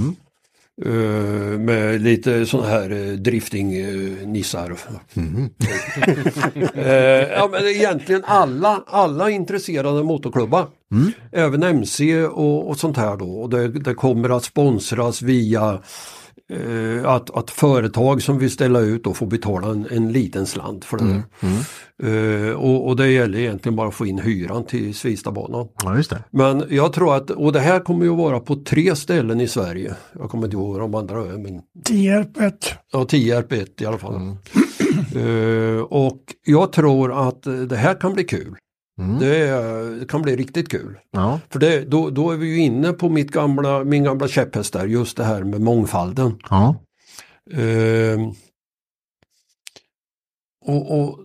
S4: med lite sådana här uh, drifting-nissar. *laughs* Eh, ja men egentligen alla, alla intresserade motorklubbar. Även MC och, och sånt här då. Och det, det kommer att sponsras via eh, att, att företag som vill ställa ut då får betala en, en liten slant för det. där. Eh, och, och det gäller egentligen bara att få in hyran till Svistabanan.
S1: Ja, just det.
S4: Men jag tror att, och det här kommer ju att vara på tre ställen i Sverige. Jag kommer inte ihåg de andra men
S3: Tierp 1.
S4: ja, Tierp ett i alla fall. Eh, och jag tror att det här kan bli kul. Det, är- det kan bli riktigt kul.
S1: Ja.
S4: För det, då, då är vi ju inne på mitt gamla, min gamla käpphäst där, just det här med mångfalden.
S1: Ja.
S4: Ehm, och, och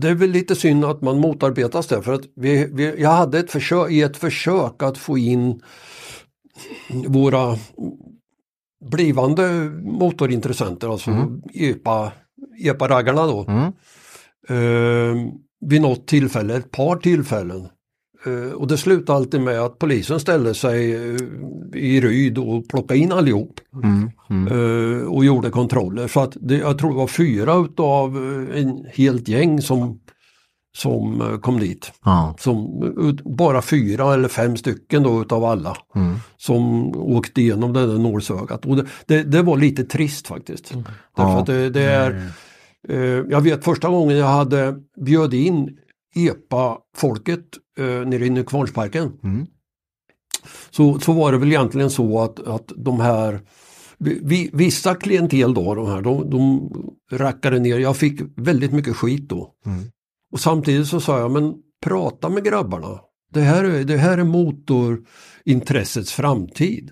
S4: det är väl lite synd att man motarbetas där för att vi, vi, jag hade ett försök, i ett försök att få in våra blivande motorintressenter, alltså EPA, EPA-raggarna då.
S1: Mm.
S4: Ehm, vid något tillfälle, ett par tillfällen. Eh, och det slutade alltid med att polisen ställde sig eh, i Ryd och plockade in allihop.
S1: Mm. Mm.
S4: Eh, och gjorde kontroller. Så att det, jag tror det var fyra utav en helt gäng som, som kom dit.
S1: Ja.
S4: Som, ut- bara fyra eller fem stycken då utav alla
S1: Mm.
S4: som åkte igenom det där nålsögat. Och det, det, det var lite trist faktiskt. Därför
S1: Ja.
S4: att det, det är, eh, jag vet första gången jag hade bjöd in EPA-folket eh, nere i Nykvarnsparken.
S1: Mm.
S4: Så, så var det väl egentligen så att, att de här vi, vi- Vissa klientel då, de här, de, de rackade ner. Jag fick väldigt mycket skit då.
S1: Mm.
S4: Och samtidigt så sa jag, men prata med grabbarna. Det här, är- det här är motorintressets framtid.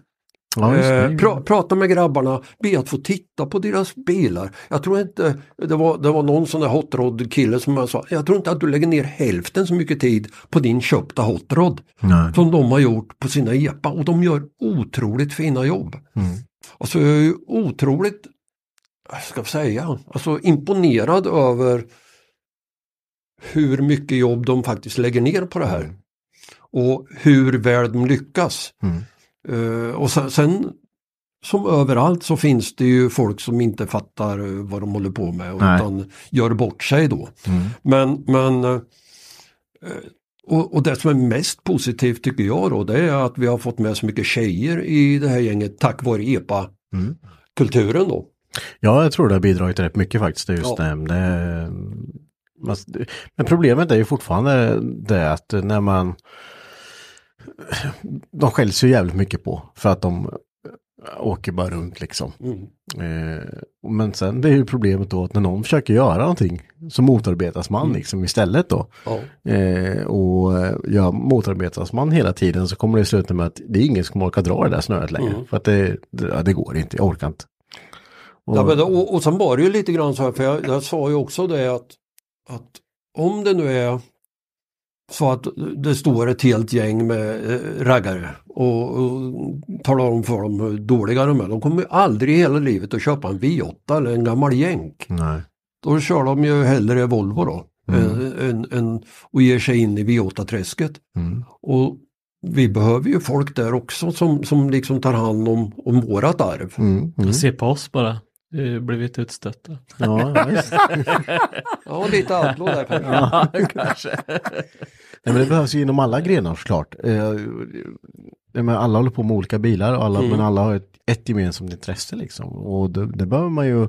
S1: Ja.
S4: Eh, pra, prata med grabbarna, be att få titta på deras bilar. Jag tror inte, det var, det var någon sån där hotrod kille som jag sa, jag tror inte att du lägger ner hälften så mycket tid på din köpta hotrod
S1: Nej.
S4: som de har gjort på sina EPA och de gör otroligt fina jobb.
S1: Mm.
S4: Alltså jag är ju otroligt, vad ska jag säga, alltså imponerad över hur mycket jobb de faktiskt lägger ner på det här. Och hur väl de lyckas.
S1: Mm.
S4: Eh, och sen, sen som överallt så finns det ju folk som inte fattar eh, vad de håller på med
S1: Nej.
S4: utan gör bort sig då.
S1: Mm.
S4: Men, men eh, och, och det som är mest positivt tycker jag då det är att vi har fått med så mycket tjejer i det här gänget tack vare EPA-kulturen då.
S1: Ja, jag tror det har bidragit rätt mycket faktiskt. Just
S4: Ja.
S1: det. Det, men problemet är ju fortfarande det att när man... De skälls ju jävligt mycket på för att de åker bara runt liksom.
S4: Mm.
S1: Eh, men sen det är ju problemet då att när någon försöker göra någonting så motarbetas man liksom istället då. Eh, och eh, ja, motarbetas man hela tiden så kommer det sluta med att det är ingen som kommer orka dra det där snöret längre.
S4: Mm.
S1: För att det, det, ja, det går inte, jag orkar inte. Och,
S4: Ja, men, och, och sen var det ju lite grann så här, för jag, jag sa ju också det att, att om det nu är så att det står ett helt gäng med eh, raggare och, och talar om för dem hur dåliga de är. De kommer aldrig i hela livet att köpa en V8 eller en gammal jänk.
S1: Nej.
S4: Då kör de ju hellre Volvo då.
S1: Mm.
S4: Än, än, än, och ger sig in i V8-träsket.
S1: Mm.
S4: Och vi behöver ju folk där också som, som liksom tar hand om, om vårat arv.
S1: Mm. Mm.
S2: Se på oss bara. Har blivit utstötta. *laughs*
S1: Ja, visst.
S4: Ja, lite outlaw där kanske.
S1: ja, kanske. Nej, men det behövs ju inom alla grenar såklart. Eh, alla håller på med olika bilar, och alla,
S4: Mm.
S1: men alla har ett, ett gemensamt intresse liksom. Och det, det behöver man ju,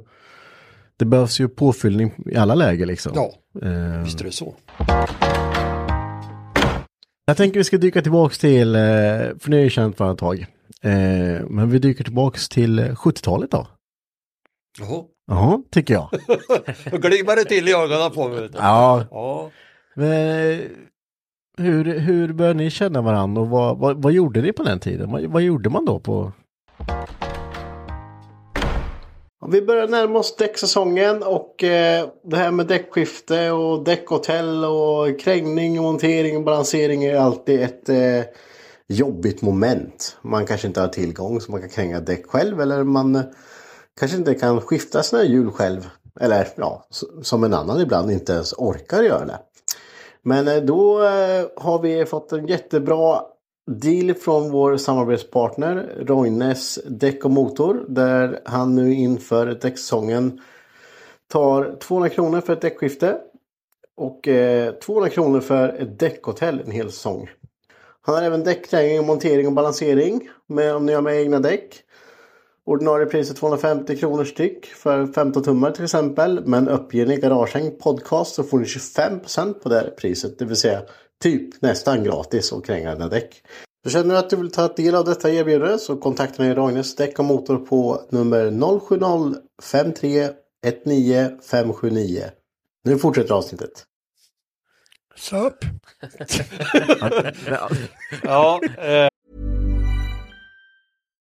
S1: det behövs ju påfyllning i alla läger liksom.
S4: Ja,
S1: Eh,
S4: visst är det så.
S1: Jag tänker vi ska dyka tillbaks till, eh, för nu är det känt för ett tag. Eh, men vi dyker tillbaks till eh, 70-talet då.
S4: Jaha.
S1: Ja, tycker jag. *laughs*
S4: Då glimmar det till i ögonen på mig.
S1: Ja.
S4: Ja.
S1: Men, hur, hur började ni känna varandra och vad, vad, vad gjorde ni på den tiden? Vad, vad gjorde man då på? Vi börjar närma oss däcksäsongen och eh, det här med däckskifte och däckhotell och krängning, montering och balansering är alltid ett eh, jobbigt moment. Man kanske inte har tillgång så man kan kränga däck själv eller man eh, kanske inte kan skifta sina hjul själv. Eller ja, som en annan ibland inte ens orkar göra det. Men eh, då eh, har vi fått en jättebra deal från vår samarbetspartner Roines Däck och Motor. Där han nu inför däcksäsongen tar 200 kronor för ett däckskifte. Och eh, 200 kronor för ett däckhotell en hel säsong. Han har även däckträning, montering och balansering. Med, om ni har med egna däck. Ordinarie pris är 250 kronor styck för 15 tummar till exempel. Men uppger ni Garagehäng podcast så får ni 25% på det här priset. Det vill säga typ nästan gratis att kränga dina däck. Så känner du att du vill ta del av detta erbjudande så kontakta mig Roines Däck och Motor på nummer 070 53 19 579. Nu fortsätter avsnittet.
S3: Söp. *laughs*
S4: Ja, eh,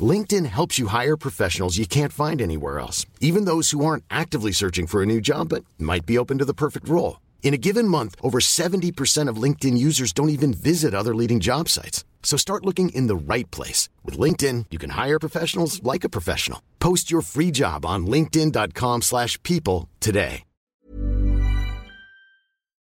S5: LinkedIn helps you hire professionals you can't find anywhere else, even those who aren't actively searching for a new job but might be open to the perfect role. In a given month, over 70% of LinkedIn users don't even visit other leading job sites. So start looking in the right place. With LinkedIn, you can hire professionals like a professional. Post your free job on linkedin.com/people slash people today.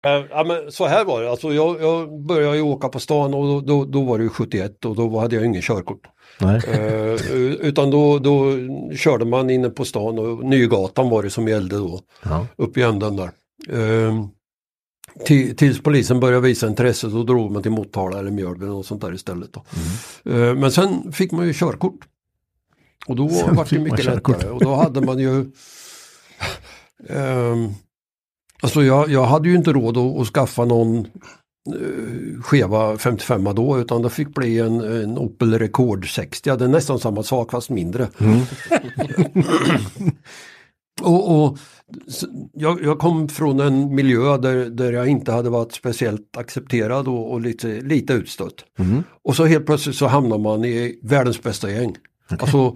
S4: eh, ja, men så här var det. Alltså, jag, jag började åka på stan och då, då, då var det ju 71 och då hade jag ingen körkort. Eh, utan då, då körde man inne på stan och Nygatan var det som gällde då.
S1: Ja.
S4: Upp i änden där. Eh, till, tills polisen började visa intresse då drog man till Motala eller Mjölby och sånt där istället. Då. Eh, men sen fick man ju körkort. Och då
S1: Sen
S4: var det mycket lättare och då hade man ju *laughs* Ehm, Alltså jag, jag hade ju inte råd att, att skaffa någon skeva 55 då utan det fick bli en, en Opel Rekord 60. Det är nästan samma sak fast mindre. *laughs* och, och s- jag, jag kom från en miljö där, där jag inte hade varit speciellt accepterad och, och lite, lite utstött. Och så helt plötsligt så hamnar man i världens bästa gäng. Alltså,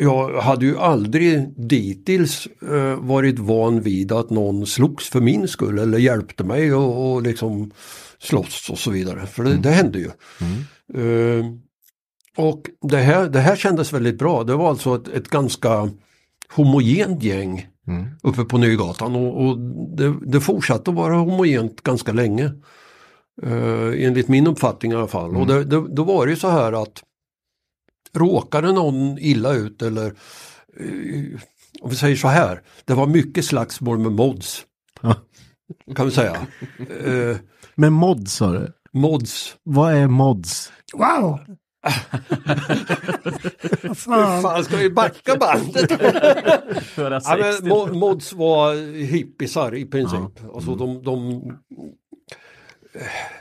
S4: jag hade ju aldrig dittills eh, varit van vid att någon slogs för min skull eller hjälpte mig och, och liksom slåss och så vidare. För det, det hände ju. Eh, och det här, det här kändes väldigt bra. Det var alltså ett, ett ganska homogent gäng uppe på Nygatan och, och det, det fortsatte att vara homogent ganska länge. Uh, enligt min uppfattning i alla fall. Och det, det, då var det ju så här att råkade någon illa ut eller eh, om vi säger så här, det var mycket slagsmål med mods.
S1: Ja.
S4: Kan vi säga. Eh,
S1: Men mods sa du?
S4: mods.
S1: Vad är mods?
S3: Wow! *laughs* Vad fan.
S4: Fan, ska vi backa bandet? Ja, men,
S2: 60.
S4: mo- mods var hippisar i princip. Alltså de, de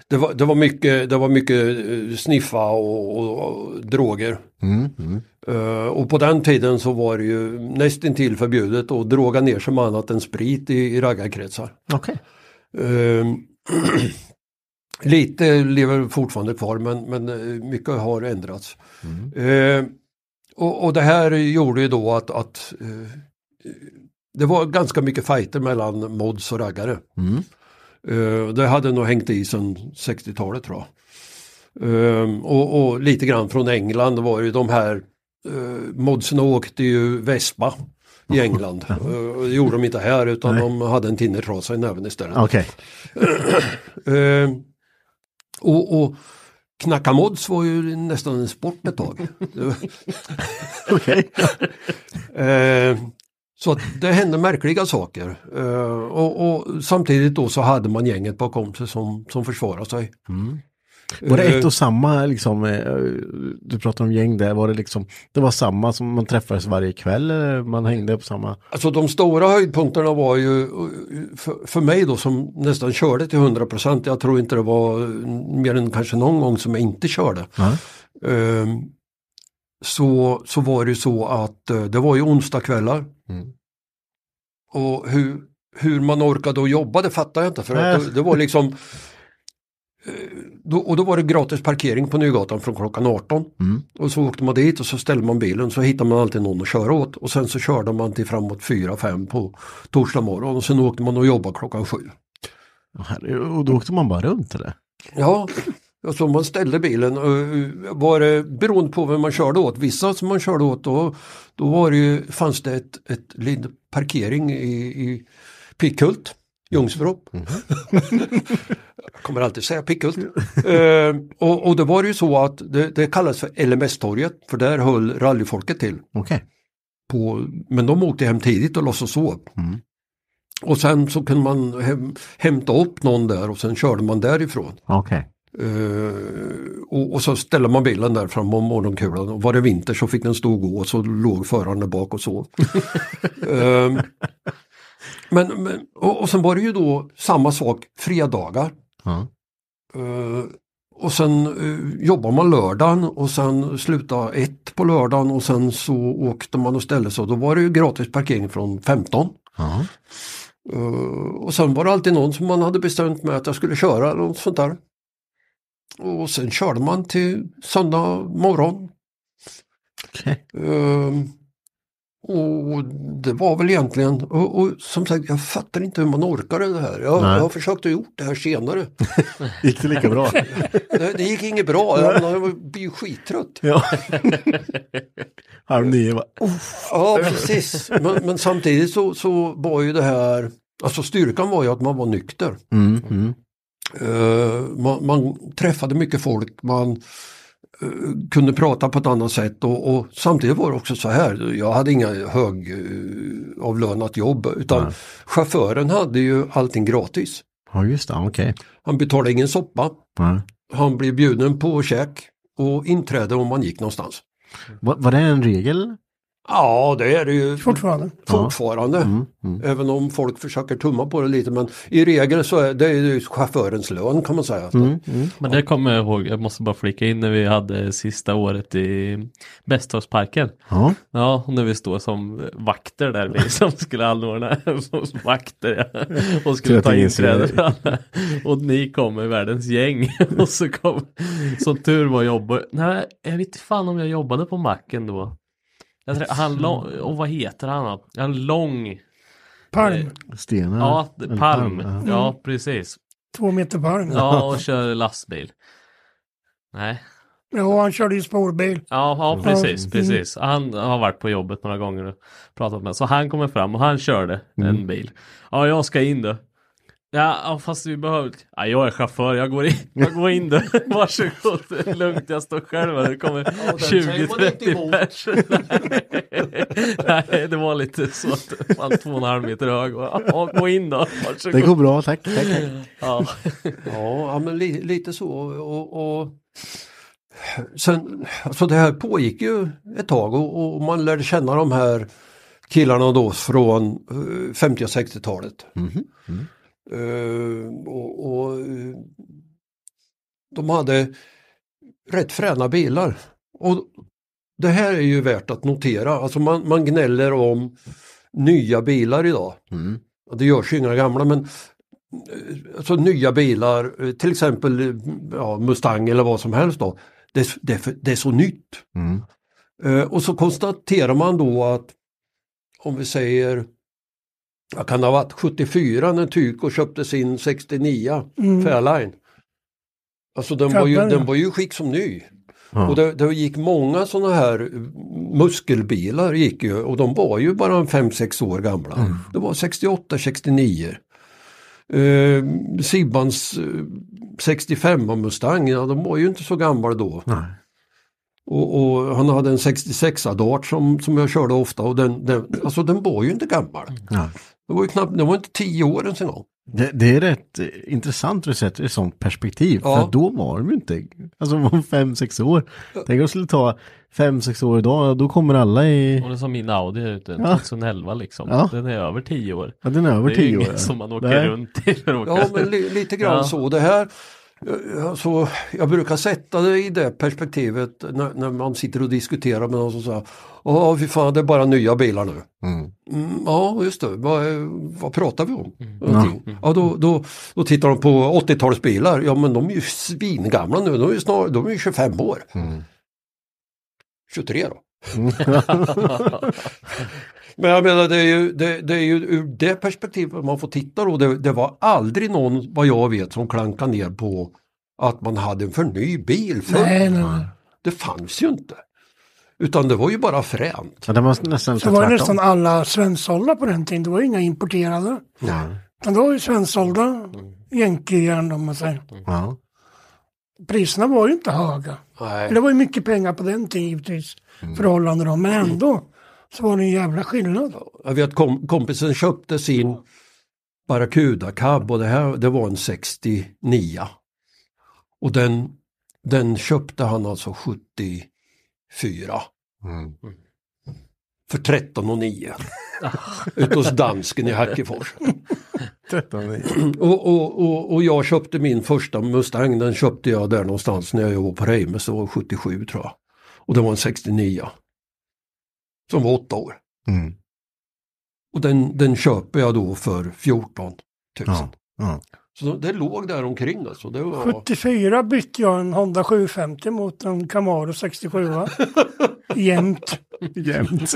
S4: det, var, det var mycket, det var mycket eh, sniffa och, och, och droger. Eh, och på den tiden så var det ju nästintill förbjudet att droga ner sig med annat än sprit i, i raggarkretsar.
S1: Okej.
S4: Eh, *clears throat* lite lever fortfarande kvar men, men mycket har ändrats. Eh, och, och det här gjorde ju då att, att det var ganska mycket fighter mellan mods och raggare. Eh, det hade nog hängt i sedan 60-talet tror jag. Eh, och, och lite grann från England var ju de här uh, modsen åkte ju Vespa i England. *laughs* Uh, det gjorde de inte här utan
S1: Nej.
S4: de hade en tinnertrasa i näven istället.
S1: Okej. *clears throat*
S4: Eh, och, och knacka mods var ju nästan en sport ett tag. *laughs* *laughs*
S1: Okej.
S4: Eh, så det hände märkliga saker. Eh, och, och samtidigt då så hade man gänget bakom sig som, som försvarade sig.
S1: Var det
S4: Eh,
S1: ett och samma liksom, eh, du pratar om gäng där, var det liksom, det var samma som man träffades varje kväll man hängde på samma?
S4: Alltså de stora höjdpunkterna var ju eh, för, för mig då som nästan körde till 100%. Jag tror inte det var mer än kanske någon gång som jag inte körde.
S1: Ja.
S4: Eh, så, så var det ju så att eh, det var ju onsdagskvällar.
S1: Mm.
S4: Och hur, hur man orkade att jobba det fattar jag inte för att det, det var liksom eh, då, och då var det gratis parkering på Nygatan från klockan 18.
S1: Mm.
S4: Och så åkte man dit och så ställde man bilen så hittade man alltid någon att köra åt och sen så körde man till framåt 4-5 på torsdag morgon och sen åkte man och jobbade klockan 7.
S1: Och här- Och då åkte man bara runt eller?
S4: Ja, alltså man ställde bilen eh, var det beroende på vem man körde åt. Vissa som man körde åt då, då var det ju, fanns det ett, ett litet parkering i, i Pickhult, Ljungsbro. Jag *laughs* kommer alltid säga Pickhult. eh, och, och det var ju så att det, det kallas för LMS-torget för där höll rallyfolket till.
S1: Okej.
S4: På, men de åkte hem tidigt och låtsades sova.
S1: Mm.
S4: Och sen så kunde man häm, hämta upp någon där och sen körde man därifrån.
S1: Okej.
S4: Eh, och, och så ställde man bilen där fram om morgonkulan och var det vinter så fick den stå och gå och så låg föraren där bak och sov. *laughs* Eh, men, men, och, och sen var det ju då samma sak fredagar.
S1: Ja.
S4: Eh, och sen uh, jobbar man lördagen och sen sluta ett på lördagen och sen så åkte man och ställde sig. Då var det ju gratis parkering från 15.
S1: Ja.
S4: Eh, och sen var det alltid någon som man hade bestämt med att jag skulle köra eller något sånt där. Och sen körde man till söndag morgon.
S1: Okej.
S4: Eh, och det var väl egentligen, och, och som sagt jag fattar inte hur man orkade det här. Jag, jag har försökt att gjort det här senare. *laughs*
S1: Gick det lika bra?
S4: Det, det gick inget bra, jag, jag blir skittrött.
S1: ja. *laughs* Halv nio bara,
S4: Ja, precis. Men, men samtidigt så, så var ju det här, alltså styrkan var ju att man var nykter.
S1: mm, mm.
S4: Eh, man, man träffade mycket folk, man eh, kunde prata på ett annat sätt och, och samtidigt var det också så här, jag hade inga högavlönat jobb utan
S1: Nej.
S4: chauffören hade ju allting gratis.
S1: Ja just det, okej.
S4: Han betalade ingen soppa,
S1: Ja.
S4: han blev bjuden på käk och inträde om man gick någonstans.
S1: Var, var det en regel?
S4: Ja, det är det ju
S3: Fortfarande.
S4: fortfarande.
S1: Mm, mm.
S4: Även om folk försöker tumma på det lite men i regel så är det ju chaufförens lön kan man säga.
S1: Mm, mm.
S2: Men det kommer jag ihåg, jag måste bara flika in när vi hade sista året i Bästhavsparken.
S1: Ja.
S2: Ja, när vi står som vakter där vi *laughs* som skulle anordna som vakter ja, och skulle ta inträde. *laughs* Och ni kom med världens gäng *laughs* och så kom, som tur var jobba, nej jag vet inte fan om jag jobbade på macken då. Jag tror, han lång, och vad heter han då? En lång,
S3: Palm.
S1: Stenar?
S2: ja
S1: Eller
S2: palm,
S1: ja.
S2: ja precis.
S3: Två meter palm.
S2: Ja, och kör lastbil. Nej,
S3: Ja, han körde ju spårbil.
S2: Ja, ja precis,
S3: Mm.
S2: precis. Han har varit på jobbet några gånger och pratat med Så han kommer fram och han körde
S1: Mm.
S2: en bil. Ja, jag ska in då. Ja, fast vi behöver... Ja, jag är chaufför, jag går in, jag går in då. *laughs* Varsågod, lugnt, jag står själv här. Det kommer
S4: den säger man inte
S2: 20-30
S4: emot.
S2: pers. Nej. Nej, det var lite så att man två och en halv meter hög. Och, Ja, gå in då, varsågod.
S1: Det går bra, tack. tack, tack.
S2: Ja.
S4: Ja, men li, lite så. Och, och sen, alltså det här pågick ju ett tag och, och man lärde känna de här killarna då från eh, 50 och 60-talet.
S1: Mhm. Mm.
S4: Eh, och, och eh, de hade rätt fräna bilar. Och det här är ju värt att notera. Alltså man, man gnäller om nya bilar idag.
S1: Mm.
S4: Det görs ju inga gamla men eh, alltså nya bilar, eh, till exempel eh, ja, Mustang eller vad som helst då. Det, är- det, det är så nytt.
S1: Mm.
S4: Eh, och så konstaterar man då att om vi säger, vad kan ha varit, 74 när Tyko köpte sin 69
S3: Mm.
S4: Fairline. Alltså den var, ju, den var ju skick som ny.
S1: Ja.
S4: Och det, det gick många sådana här muskelbilar gick ju och de var ju bara 5-6 år gamla.
S1: Mm.
S4: Det var 68, 69. Eh, Sibbans eh, 65 Mustang, ja, de var ju inte så gamla då.
S1: Nej.
S4: Och, och han hade en 66 Dart som, som jag körde ofta och den, den, alltså den var ju inte gammal.
S1: Ja.
S4: Det var ju knappt, den var inte 10 år ens en gång.
S1: Det, det är rätt intressant att du sätter det i sånt perspektiv.
S4: Ja.
S1: För då var de ju inte, alltså *laughs* de var fem, sex år. Tänk om det skulle ta fem, sex år idag, då kommer alla i,
S2: Och det är som min Audi ute,
S1: Ja.
S2: 2011 liksom.
S1: Ja.
S2: Den är över 10 år.
S1: ja den är över
S2: det är
S1: tio
S2: inget
S1: år.
S2: som man åker
S1: Nej.
S2: runt i.
S4: Ja men li, lite grann
S2: Ja.
S4: så. Det här, alltså, jag brukar sätta det i det perspektivet när, när man sitter och diskuterar med någon som säger Ja fy fan det är bara nya bilar nu.
S1: Mm.
S4: Mm, ja just det, vad, vad pratar vi om? Någonting. Ja, då, då, då tittar de på 80-talsbilar, ja men de är ju svingamla nu, de är ju, snar, de är ju 25 år.
S1: Mm.
S4: 23 då. *laughs* *laughs* *laughs* Men jag menar det är ju, det, det är ju ur det perspektivet man får titta då. Det, det var aldrig någon, vad jag vet, som klankade ner på att man hade en för ny bil. För
S3: Nej, nej, nej.
S4: Det fanns ju inte. Utan det var ju bara fränt.
S1: Ja, det var nästan
S3: Så var det nästan alla svensksålda på den tiden. Det var ju inga importerade. Utan det var ju svensksålda jänkeljärn om man säger.
S1: Ja.
S3: Priserna var ju inte höga.
S4: Nej.
S3: Det var ju mycket pengar på den tiden givetvis. Förhållande då. Men ändå så var det en jävla skillnad.
S4: Jag vet kom, kompisen köpte sin Barracuda cab och det här det var en 69. Och den, den köpte han alltså 74.
S1: Mm.
S4: För 13 och 9. Ute hos dansken i Hackefors. *clears throat* Och, och, och, och jag köpte min första Mustang, den köpte jag där någonstans när jag jobbade på Reimes, det var 77 tror jag. Och det var en 69. Som var åtta år.
S1: Mm.
S4: Och den, den köper jag då för 14 000.
S1: Ja. Ja.
S4: Så det låg där omkring alltså. Det var,
S3: 74 bytte jag en Honda 750 mot en Camaro 67. va? *laughs* Jämt.
S1: Jämt. *laughs*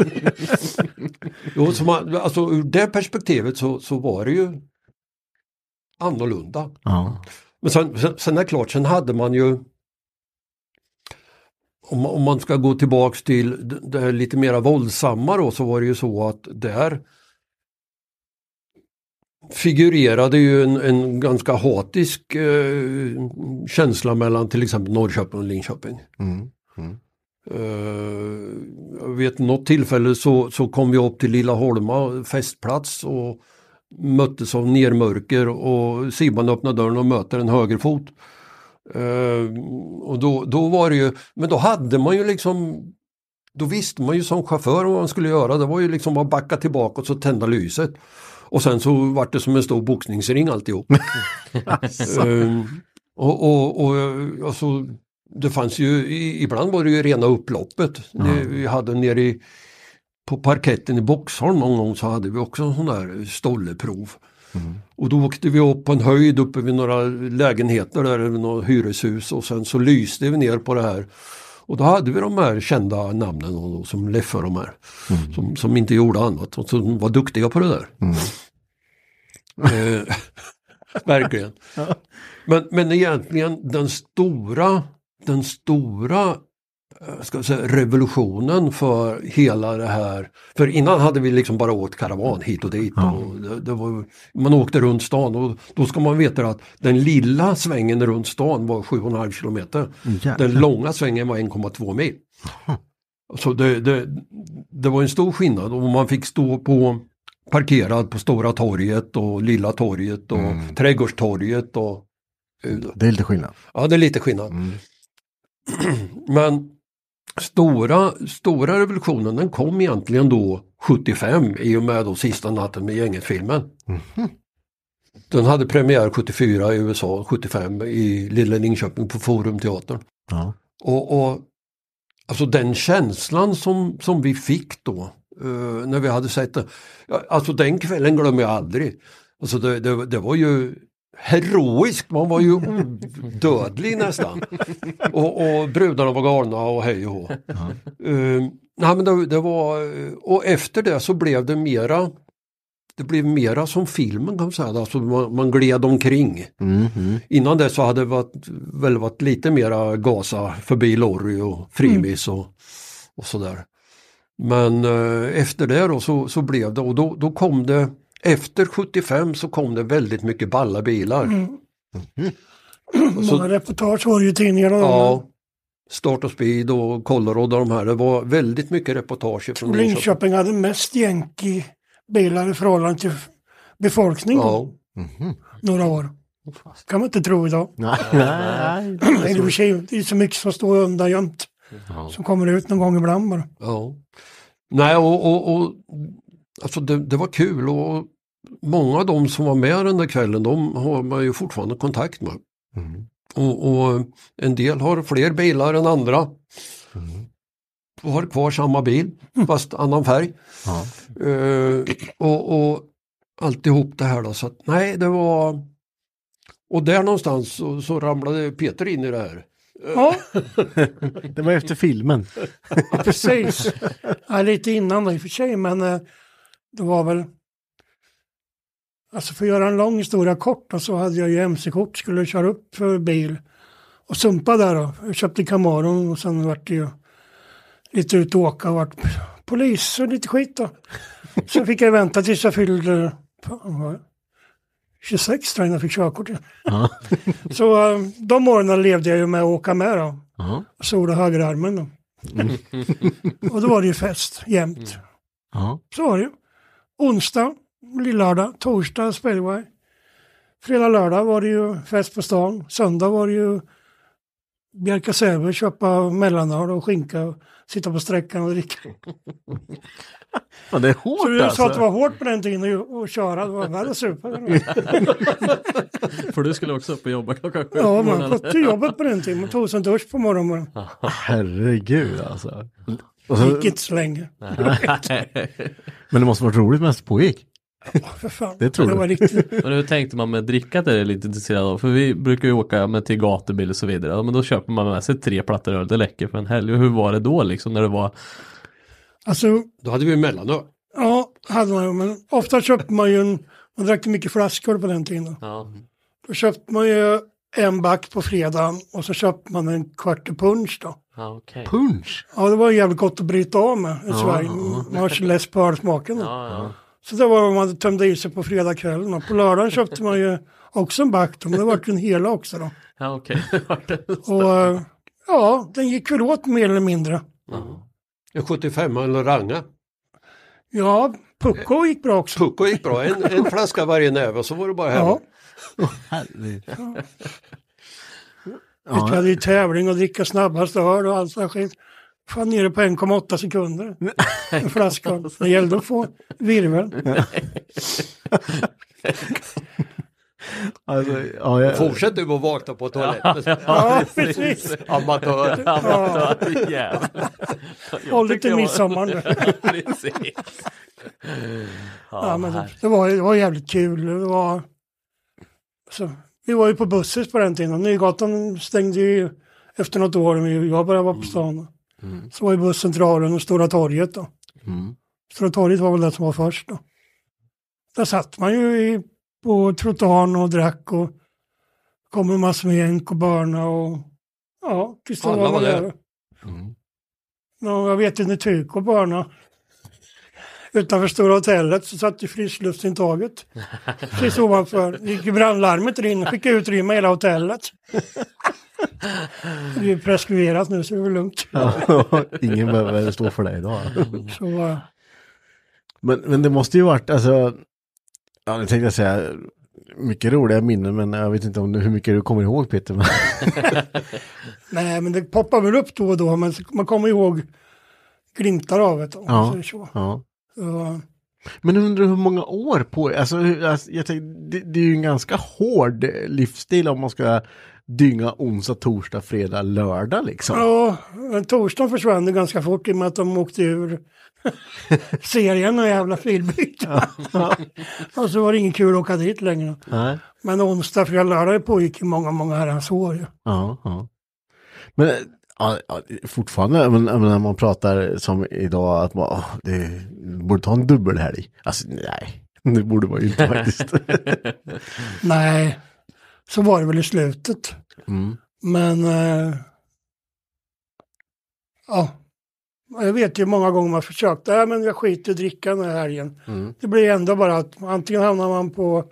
S4: jo, så man, alltså ur det perspektivet så, så var det ju annorlunda.
S1: Ja.
S4: Men sen, sen, sen är det klart, sen hade man ju om, man- om man ska gå tillbaks till det- här lite mera våldsamma då så var det ju så att där figurerade ju en, en ganska hatisk eh, känsla mellan till exempel Norrköping och Linköping.
S1: Mm. Mm.
S4: Eh, jag vet något tillfälle så, så kom vi upp till Lilla Holma festplats och möttes av nermörker och Sibban öppnar dörren och möter en högerfot. Eh, och då, då var det ju, men då hade man ju liksom då visste man ju som chaufför vad man skulle göra. Det var ju liksom att backa tillbaka och så tända lyset. Och sen så var det som en stor boxningsring alltihop. *laughs* Ehm, och, och, och alltså, det fanns ju, ibland var det ju rena upploppet. Det, vi hade nere i, på parketten i Boxholm någon gång så hade vi också sån där stolleprov. Och då åkte vi upp på en höjd uppe vid några lägenheter där, några hyreshus och sen så lyste vi ner på det här. Och då hade vi de här kända namnen och som Leffe och de här. Som, som inte gjorde annat och som var duktiga på det där. Eh, *laughs* verkligen. *laughs* Men, men egentligen den stora, den stora ska jag säga, revolutionen för hela det här. För innan hade vi liksom bara åkt karavan hit och dit. Och det, det var, man åkte runt stan och då ska man veta att den lilla svängen runt stan var 7,5 kilometer.
S1: Jäklar.
S4: Den långa svängen var 1,2 mil. Så det, det, det var en stor skillnad och man fick stå på parkerad på Stora torget och Lilla torget och Trädgårdstorget och
S1: Det är lite skillnad.
S4: Ja, det är lite skillnad. *clears throat* Men stora, stora revolutionen den kom egentligen då 75 i och med då sista natten med gänget-filmen. Den hade premiär 74 i USA, 75 i Lilla Linköping på Forumteatern.
S1: Ja.
S4: Och, och alltså den känslan som, som vi fick då eh, när vi hade sett ja, Alltså den kvällen glömmer jag aldrig. Alltså det, det, det var ju heroisk, man var ju odödlig nästan. Och, och brudarna var galna och hej och hå. Uh, nej, men det, det var, och efter det så blev det mera det blev mera som filmen kan man säga, alltså man, man gled omkring.
S1: Mhm.
S4: Innan det så hade det varit, väl varit lite mera gasa förbi Lorry och Frimis och, och sådär. Men eh, efter det då så, så blev det och då, då kom det efter 75 så kom det väldigt mycket balla bilar.
S3: Många reportage var det ju i tidningarna.
S4: Ja, Start och Speed och Colorado och de här. Det var väldigt mycket reportage från
S3: Och Linköping hade mest Yankee-bilar i förhållande till befolkningen.
S4: Ja.
S3: Några år. kan man inte tro idag.
S1: Nej, *clears throat* nej.
S3: Det sig- det är så mycket som står undan jämt. Som kommer ut någon gång ibland bara.
S4: Ja. Nej, och, och, och alltså det, det var kul och många av de som var med den där kvällen, de har man ju fortfarande kontakt med. Och, och en del har fler bilar än andra. Och har kvar samma bil, fast annan färg.
S1: Ja.
S4: Eh, och, och alltihop det här då, så att nej, det var... Och där någonstans så, så ramlade Peter in i det här.
S3: Ja, *laughs*
S1: Det var efter filmen.
S3: precis. Ja, lite innan då i och för sig, men eh, det var väl... Alltså för att göra en lång historia kort då, så hade jag ju mc-kort, skulle köra upp för bil och sumpa där då. Jag köpte Camaron och sen vart det ju lite ut och åka och vart polis och lite skit då. Så fick jag vänta tills jag fyllde fan, vad var det? 26 tror jag innan jag fick körkort.
S1: Ja. *laughs*
S3: Så eh, de åren levde jag ju med att åka med då.
S1: Ja.
S3: Sola högerarmen då. *laughs* och då var det ju fest jämt.
S1: Ja.
S3: Så var det ju. Onsdag, lillördag, torsdag speedway. Fredag, lördag var det ju fest på stan. Söndag var det ju Bjärka Säve, köpa mellanöl och skinka och sitta på sträckan och dricka. *laughs*
S1: Men det är hårt
S3: Så du
S1: alltså.
S3: sa att det var hårt på den tiden att köra, det var värre supa. *laughs*
S2: För du skulle också upp och jobba klockan sju
S3: Ja, man fått till jobbet på den tiden, man tog sig en dusch på morgonen.
S1: Herregud alltså. Så,
S3: Gick inte så länge. *laughs*
S1: men det måste varit roligt medan det pågick.
S3: För fan.
S1: Det tror
S3: det var riktigt.
S2: Men hur tänkte man med drickat är jag lite intresserad av. För vi brukar ju åka med till gatubil och så vidare. Ja, Men då köper man med sig tre plattor öl. Det räcker för en helg. Och hur var det då liksom när det var?
S3: Alltså,
S4: Då hade vi mellanöl.
S3: ja, hade man ju, men ofta köpte man ju en, man drack ju mycket flaskor på den tiden.
S2: Ja.
S3: Då köpte man ju en back på fredagen och så köpte man en kvart punch då.
S2: Ja, okej.
S1: Punch!
S3: Ja, det var jävligt gott att bryta av med i Sverige. Man var så less på ölsmaken.
S2: Ja, ja.
S3: Så det var vad man tömde i sig på fredagskvällen. Och på lördagen köpte man ju också en back då, men det var ju en hela också då.
S2: Ja, okej. *laughs*
S3: Och eh, ja, den gick väl åt mer eller mindre.
S4: En 75 eller Ranga.
S3: Ja, Pucko gick bra också.
S4: Pucko gick bra, en, en flaska varje näve och så var det bara hem.
S3: Ja,
S1: Herregud.
S3: vi hade ju tävling och dricka snabbast öl och allt sånt skit. Fan nere på 1,8 sekunder. *laughs* En flaska. Det gällde att få virvel.
S1: Alltså, ja, jag,
S4: Fortsätt du att vakna på toaletten.
S3: Ja, precis.
S4: Amatör.
S2: Ja, jävlar.
S3: Håll det till midsommar nu. *laughs* Ja, men det, det, var, det var jävligt kul. Det var, så, vi var ju på Busses på den tiden. Nygatan stängde ju efter något år när jag började vara på stan. Så var ju busscentralen och Stora torget då.
S1: Mm.
S3: Stora torget var väl det som var först då. Där satt man ju i, på trottoaren och drack och kom en massa med jänk och börna och ja,
S4: Alla
S3: var
S4: var där.
S3: över. Ja, jag vet inte, Tyk och börna. Utanför Stora hotellet så satt ju friskluftsintaget. *laughs* Precis ovanför. Det gick ju brandlarmet in skickade ut rymma hela hotellet. *laughs* Det är preskriberat nu så det är väl lugnt.
S1: Ja, *laughs* ingen behöver stå för det idag.
S3: Så, eh,
S1: Men, men det måste ju varit, alltså, ja nu tänkte jag säga, mycket roliga minnen men jag vet inte om hur mycket du kommer ihåg Peter. Men, *laughs*
S3: nej, men det poppar väl upp då och då, men man kommer ihåg glimtar av det. Om
S1: ja,
S3: så.
S1: ja.
S3: Så,
S1: Men undrar hur många år på, alltså, alltså jag tänkte, det, det är ju en ganska hård livsstil om man ska dynga onsdag, torsdag, fredag, lördag liksom.
S3: Ja, torsdagen försvann det ganska fort i och med att de åkte ur *laughs* serien och jävla filbyte. *laughs* och så var det ingen kul att åka dit längre.
S1: Nej.
S3: Men onsdag, fredag, lördag pågick i många, många herrans år.
S1: Ja, ja. Men ja, ja, fortfarande, men, men när man pratar som idag att man åh, det borde ta en dubbelhelg. Alltså nej, det borde man ju inte *laughs* faktiskt.
S3: Nej, så var det väl i slutet.
S1: Mm.
S3: Men eh, ja, jag vet ju många gånger man försökt, nej men jag skiter i att dricka den här helgen.
S1: Mm.
S3: Det blir ändå bara att antingen hamnar man på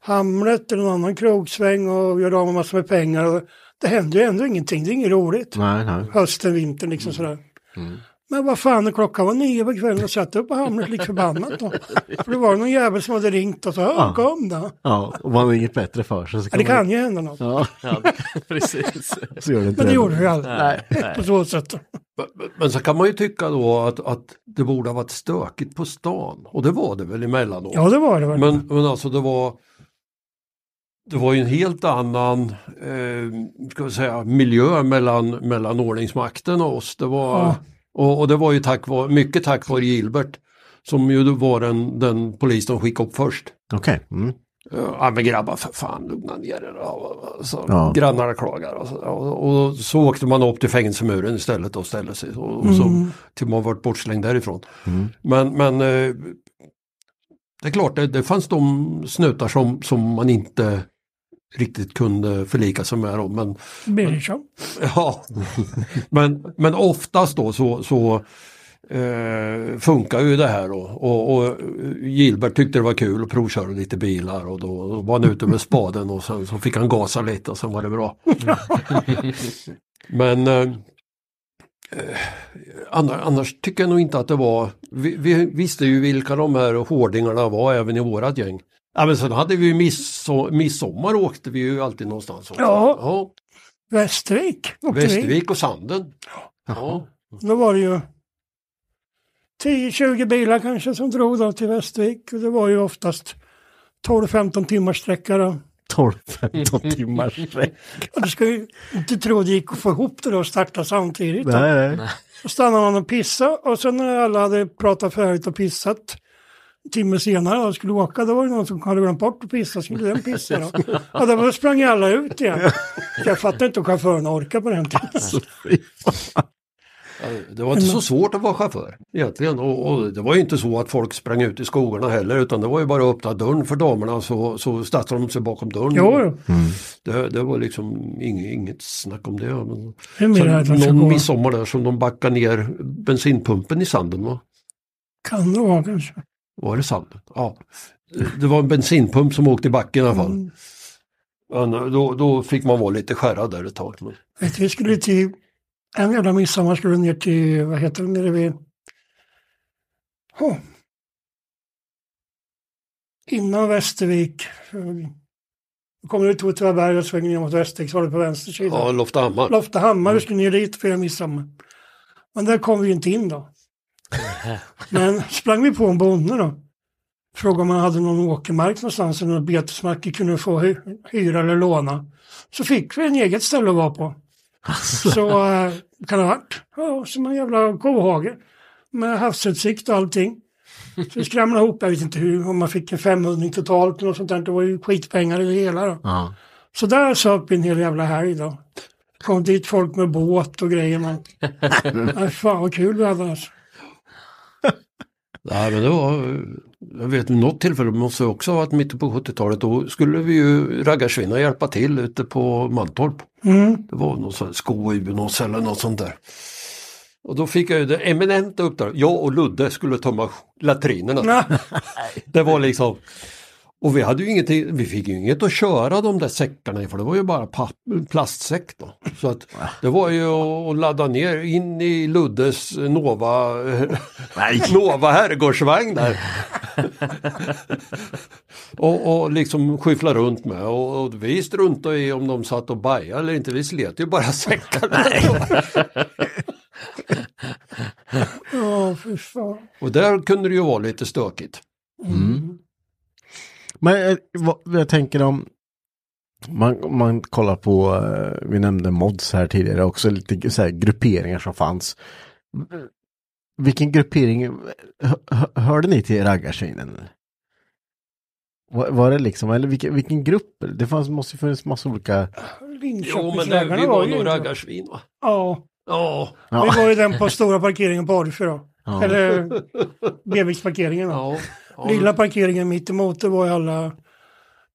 S3: Hamlet eller någon annan krogsväng och gör av med massor med pengar. Det händer ju ändå ingenting, det är inget roligt.
S1: Nej, nej.
S3: Hösten, vintern liksom sådär.
S1: Mm.
S3: Men vad fan, klockan var nio på kvällen och satt upp på Hamlet lik förbannat då. För det var någon jävel som hade ringt och sa, ja, kom då.
S1: Ja, och man har inget bättre för sig. Så
S3: Ja, det
S1: man-
S3: kan ju hända något.
S1: Ja,
S2: Ja, *laughs* precis. *laughs*
S1: så gör det inte
S3: Men det gjorde det ju aldrig.
S2: Nej, *laughs* nej.
S3: På så sätt.
S4: Men- Men så kan man ju tycka då att, att det borde ha varit stökigt på stan. Och det var det väl emellanåt.
S3: Ja, det var det väl.
S4: Men, men alltså det var det var ju en helt annan eh, ska vi säga, miljö mellan, mellan ordningsmakten och oss. Det var,
S3: Ja.
S4: Och, och det var ju tack vare, mycket tack vare Gilbert som ju var den, den polis de skickade upp först.
S1: Okej. Mm.
S4: Ja men grabbar för fan lugna ner er. Och, så,
S1: Ja.
S4: Grannarna klagar. Och så, och, och så åkte man upp till fängelsemuren istället och ställde sig. Och, och så, till man varit bortslängd därifrån. Men, men eh, det är klart det, det fanns de snutar som, som man inte riktigt kunde förlika sig med. Dem, men,
S3: Birgersson.
S4: ja, *laughs* men, men oftast då så, så eh, funkar ju det här då. Och, och Gilbert tyckte det var kul att provköra lite bilar och då var han ute med spaden och sen så fick han gasa lite och sen var det bra. *laughs* men eh, eh, annars, annars tycker jag nog inte att det var, vi, vi visste ju vilka de här hårdingarna var även i vårat gäng. Ja men sen hade vi ju midso- midsommar åkte vi ju alltid någonstans. också.
S3: Ja.
S4: ja.
S3: Västervik.
S4: Västervik och Sanden. Ja.
S3: Då var det ju 10-20 bilar kanske som drog då till Västervik. Och det var ju oftast 12-15 timmars sträcka då.
S1: 12-15 *laughs* timmars sträck.
S3: Och du ska ju inte tro det gick att få ihop det då och starta samtidigt. Då.
S1: Nej, nej.
S3: Så stannade man och pissade och sen när alla hade pratat färdigt och pissat timme senare och skulle åka, då var det någon som hade glömt bort att pissa, skulle den pissa då? Ja, då sprang alla ut igen. Jag fattar inte hur chaufförerna orkar på den tiden.
S4: Ja, Det var inte så svårt att vara chaufför egentligen och, och det var ju inte så att folk sprang ut i skogarna heller utan det var ju bara att öppna dörren för damerna så, så satte de sig bakom dörrn.
S3: Jo, jo.
S4: Det, det var liksom inget, inget snack om det. Men,
S3: Det ska
S4: någon
S3: gå.
S4: midsommar där som de backade ner bensinpumpen i sanden va?
S3: Kan det vara kanske.
S4: Var det sanden? Ja. Det var en bensinpump som åkte i backen i alla fall.
S3: Mm.
S4: Men då, då fick man vara lite skärrad där ett tag. Men,
S3: Vet du, vi skulle till, en jävla midsommar skulle vi ner till, vad heter det, nere vid, oh. innan Västervik. Då kommer du till Åtvidaberg och svänger ner mot Västervik så var det på vänster sida.
S4: ja, Loftahammar.
S3: Loftahammar, vi skulle ner dit och fira midsommar. Men där kom vi inte in då. *laughs* Men sprang vi på en bonde då. Frågade om han hade någon åkermark någonstans eller någon betesmark vi kunde få hy hyra eller låna. Så fick vi en eget ställe att vara på. Så eh, kan det ha varit ja, som en jävla kohage. Med havsutsikt och allting. Så vi skramlade ihop, jag vet inte hur, om man fick en 500 totalt eller något sånt där. Det var ju skitpengar i det hela då.
S1: Ja.
S3: Så där söp vi en hel jävla helg då. Kom dit folk med båt och grejer. *laughs* Fan vad kul vi hade alltså.
S4: Nej men det var, jag vet något tillfälle måste det också ha varit mitten på 70-talet. Då skulle vi ju raggarsvinna hjälpa till ute på Mantorp.
S3: Mm.
S4: Det var någon sån skoubås eller något sånt där. Och då fick jag ju det eminenta uppdraget, jag och Ludde skulle tömma latrinerna. *laughs* Det var liksom, och vi hade ju ingenting, vi fick ju inget att köra de där säckarna i för det var ju bara papp, plastsäck då. Så att *laughs* det var ju att ladda ner in i Luddes Nova, *laughs* Nova herrgårdsvagn där. *laughs* och, och liksom skyffla runt med och, och vi struntade i om de satt och bajade eller inte, vi slet ju bara säckarna.
S3: Ja, fy fan.
S4: och där kunde det ju vara lite stökigt.
S1: Men eh, vad, jag tänker om, Man, man kollar på, eh, vi nämnde mods här tidigare också, lite så här grupperingar som fanns. Vilken gruppering, hö- hörde ni till raggarsvinen? Var, var det liksom, eller vilken, vilken grupp? Det fanns, måste ju funnits massa olika...
S4: Jo men det, vi var
S3: ju
S4: nog raggarsvin va?
S3: Ja,
S4: Ja.
S1: Ja.
S3: vi var ju den på stora parkeringen på Adelsjö då.
S1: Ja.
S3: Eller Beviksparkeringen då.
S4: ja. Ja.
S3: Lilla parkeringen mitt emot det var ju alla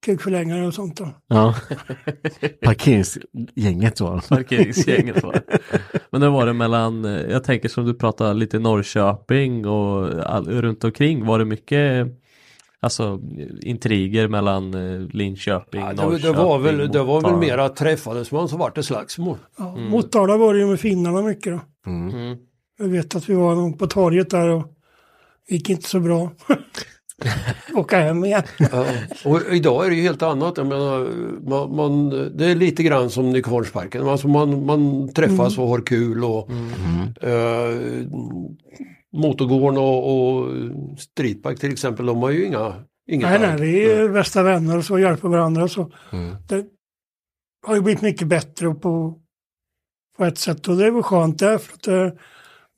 S3: kukförlängare och sånt då.
S1: Ja. Parkeringsgänget *laughs* så.
S2: Parkeringsgänget var. Men det var det mellan, eh, jag tänker som du pratade lite Norrköping och all, runt omkring var det mycket Alltså intriger mellan eh, Linköping,
S4: Ja, det,
S2: Norrköping,
S4: det var väl, det var väl
S2: Motala.
S4: mer att träffades man så vart det slagsmål.
S3: Ja, Motala var det ju med finnarna mycket då.
S2: Mm.
S3: Jag vet att vi var nog på torget där och gick inte så bra. *laughs* Åka hem igen.
S4: Ja. Och idag är det ju helt annat. Jag menar, man, man, det är lite grann som Nykvarnsparken. Alltså man, man träffas och har kul och eh, Motorgården och, och Streetbike till exempel, de har ju inga, inget
S3: Nej, nej, vi är bästa vänner och så hjälper varandra. Så. Det har ju blivit mycket bättre på, på ett sätt och det är väl skönt där för att eh,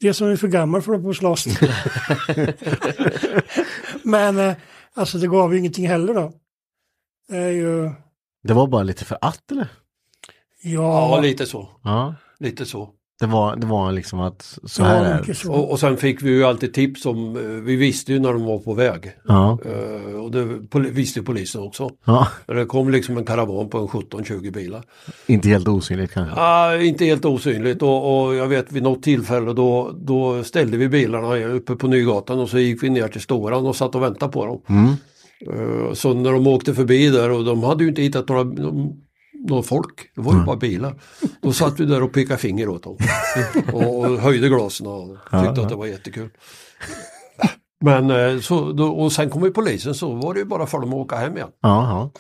S3: det som är för gammal för att på slåss. *laughs* Men eh, alltså det gav ju ingenting heller då. Det är ju,
S1: Det var bara lite för att eller?
S4: Ja,
S3: ja,
S4: lite så.
S1: Ja.
S4: Lite så.
S1: Det var, det var liksom att så här
S3: var
S1: är det.
S3: så.
S4: Och, och sen fick vi ju alltid tips om, eh, vi visste ju när de var på väg.
S1: Ja.
S4: Eh, och det poli- visste ju polisen också.
S1: ja.
S4: Det kom liksom en karavan på en 17-20 bilar.
S1: Inte helt osynligt kanske.
S4: Ah, inte helt osynligt och, och jag vet vid något tillfälle då, då ställde vi bilarna uppe på Nygatan och så gick vi ner till Storan och satt och väntade på dem.
S1: Mm.
S4: Eh, så när de åkte förbi där och de hade ju inte hittat några, de, några folk, det var ju bara bilar. Då satt vi där och pekade finger åt dem. *laughs* och, höjde glasen och tyckte att det var jättekul. Men eh, så, då, och sen kom ju polisen så var det ju bara för dem att åka hem igen.
S1: Ja, ja.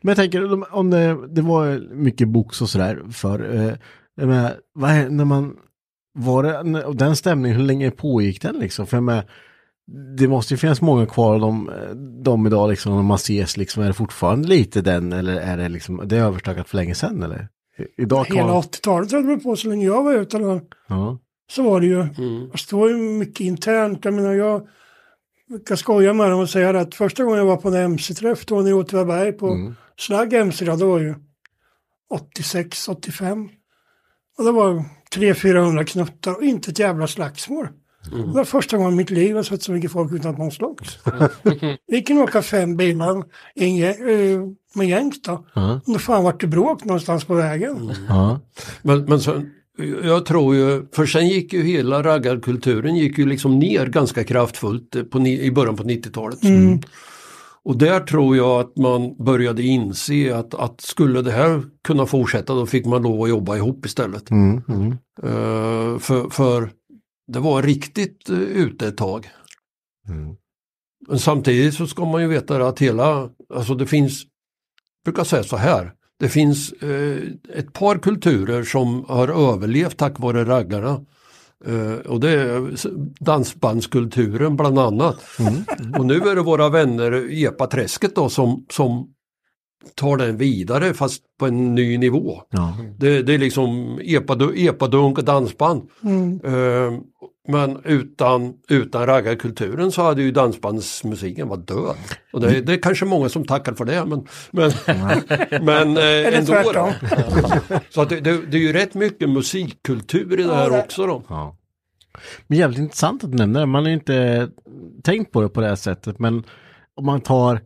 S1: Men jag tänker om- det, det var mycket box och sådär för eh, jag menar, vad är, när man var det, den stämningen, hur länge pågick den liksom? För jag menar, det måste ju finnas många kvar av dem, eh, de idag liksom, när man ses liksom, är det fortfarande lite den eller är det liksom, det är överstökat för länge sedan eller? Idag kan
S3: Hela
S1: man,
S3: 80-talet höll vi på så länge jag var ute. eller
S1: ja,
S3: Så var det ju. Fast det var ju mycket internt. Jag menar, jag brukar skoja med dem och säga att första gången jag var på en MC-träff då nere i Åtvidaberg på Slagg MC, då, det var ju 86, 85. Och det var 300-400 knuttar och inte ett jävla slagsmål. Det var första gången i mitt liv jag sett så mycket folk utan att någon slogs. Vi kunde åka fem bilar en eh, med gängs då. Och då fan vart det bråk någonstans på vägen.
S1: ja,
S4: Men, men sen, jag tror ju, för sen gick ju hela raggarkulturen gick ju liksom ner ganska kraftfullt eh, på, i början på 90-talet. Och där tror jag att man började inse att, att skulle det här kunna fortsätta då fick man lov att jobba ihop istället.
S1: mm, mm,
S4: Eh, för, för det var riktigt uh, ute ett tag.
S1: mm.
S4: Men samtidigt så ska man ju veta att hela, alltså det finns, jag brukar säga så här, det finns eh, ett par kulturer som har överlevt tack vare raggarna. Eh, och det är dansbandskulturen bland annat. Och nu är det våra vänner i Epaträsket då som, som tar den vidare fast på en ny nivå.
S1: ja,
S4: Det, det är liksom epadu, epadunk och dansband. Eh, men utan, utan raggarkulturen så hade ju dansbandsmusiken varit död. Och det, det är kanske många som tackar för det men, men, *laughs* men eh, ändå. Då. Så att det, det, det är ju rätt mycket musikkultur i det här också då.
S1: ja. Men jävligt intressant att du nämner det. Man har ju inte tänkt på det på det här sättet. Men om man tar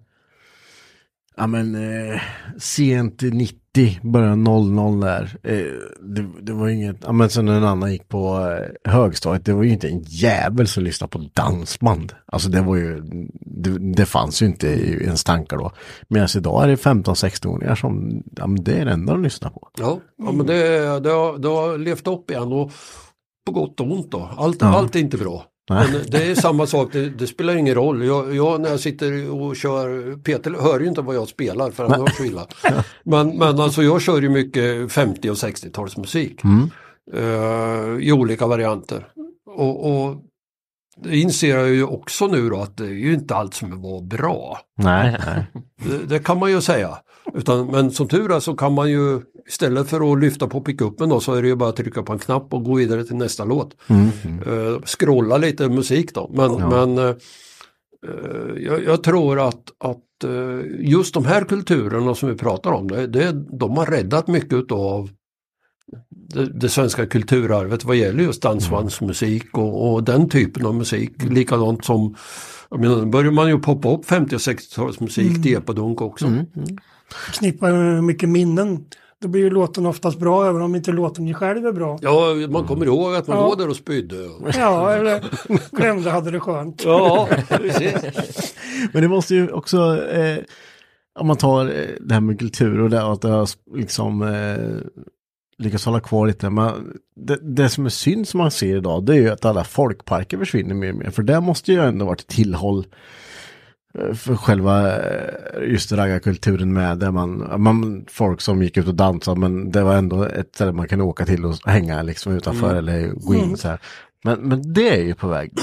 S1: ja men eh, sent 90, början 00 där. Eh, det, det var inget, ja men sen när en annan gick på eh, högstadiet, det var ju inte en jävel som lyssnade på dansband. Alltså det var ju, det, det fanns ju inte i ens tankar då. Medan idag är det 15-16-åringar som, ja men det är det enda de lyssnar på.
S4: Ja, ja men det, det, har, det har levt upp igen och på gott och ont då. Allt,
S1: Ja.
S4: allt är inte bra.
S1: Nej.
S4: Men det är samma sak, det, det spelar ingen roll. Jag, jag när jag sitter och kör, Peter hör ju inte vad jag spelar för han hör så illa. Men, men alltså jag kör ju mycket 50 och 60-talsmusik.
S1: Mm.
S4: eh, I olika varianter. Och, och det inser jag ju också nu då att det är ju inte allt som var bra.
S1: Nej, *laughs* nej.
S4: Det, det kan man ju säga. Utan, men som tur är så kan man ju istället för att lyfta på pickuppen då så är det ju bara att trycka på en knapp och gå vidare till nästa låt.
S1: Mm.
S4: Uh, scrolla lite musik då. Men,
S1: Ja.
S4: men eh, jag, jag tror att, att eh, just de här kulturerna som vi pratar om, det, det, de har räddat mycket av det, det svenska kulturarvet vad gäller just dansbandsmusik och, och den typen av musik. Likadant som, jag menar, nu börjar man ju poppa upp 50 och 60-talsmusik
S3: Mm.
S4: till epadunk också.
S3: Knippar med mycket minnen. Då blir ju låten oftast bra även om inte låten i själv är bra.
S4: Ja, man kommer ihåg att man
S3: Ja.
S4: låg där och spydde.
S3: Ja, eller glömde hade det skönt.
S4: Ja, precis. *laughs*
S1: Men det måste ju också, eh, om man tar eh, det här med kultur och det, att det har liksom eh, lyckats hålla kvar lite. Men det, det som är synd som man ser idag, det är ju att alla folkparker försvinner mer och mer. För det måste ju ändå varit tillhåll för själva eh, just raggarkulturen med där man, man, folk som gick ut och dansade men det var ändå ett ställe man kan åka till och hänga liksom utanför
S4: Mm.
S1: eller gå in
S4: Mm.
S1: så här. Men, men det är ju på väg. *clears throat*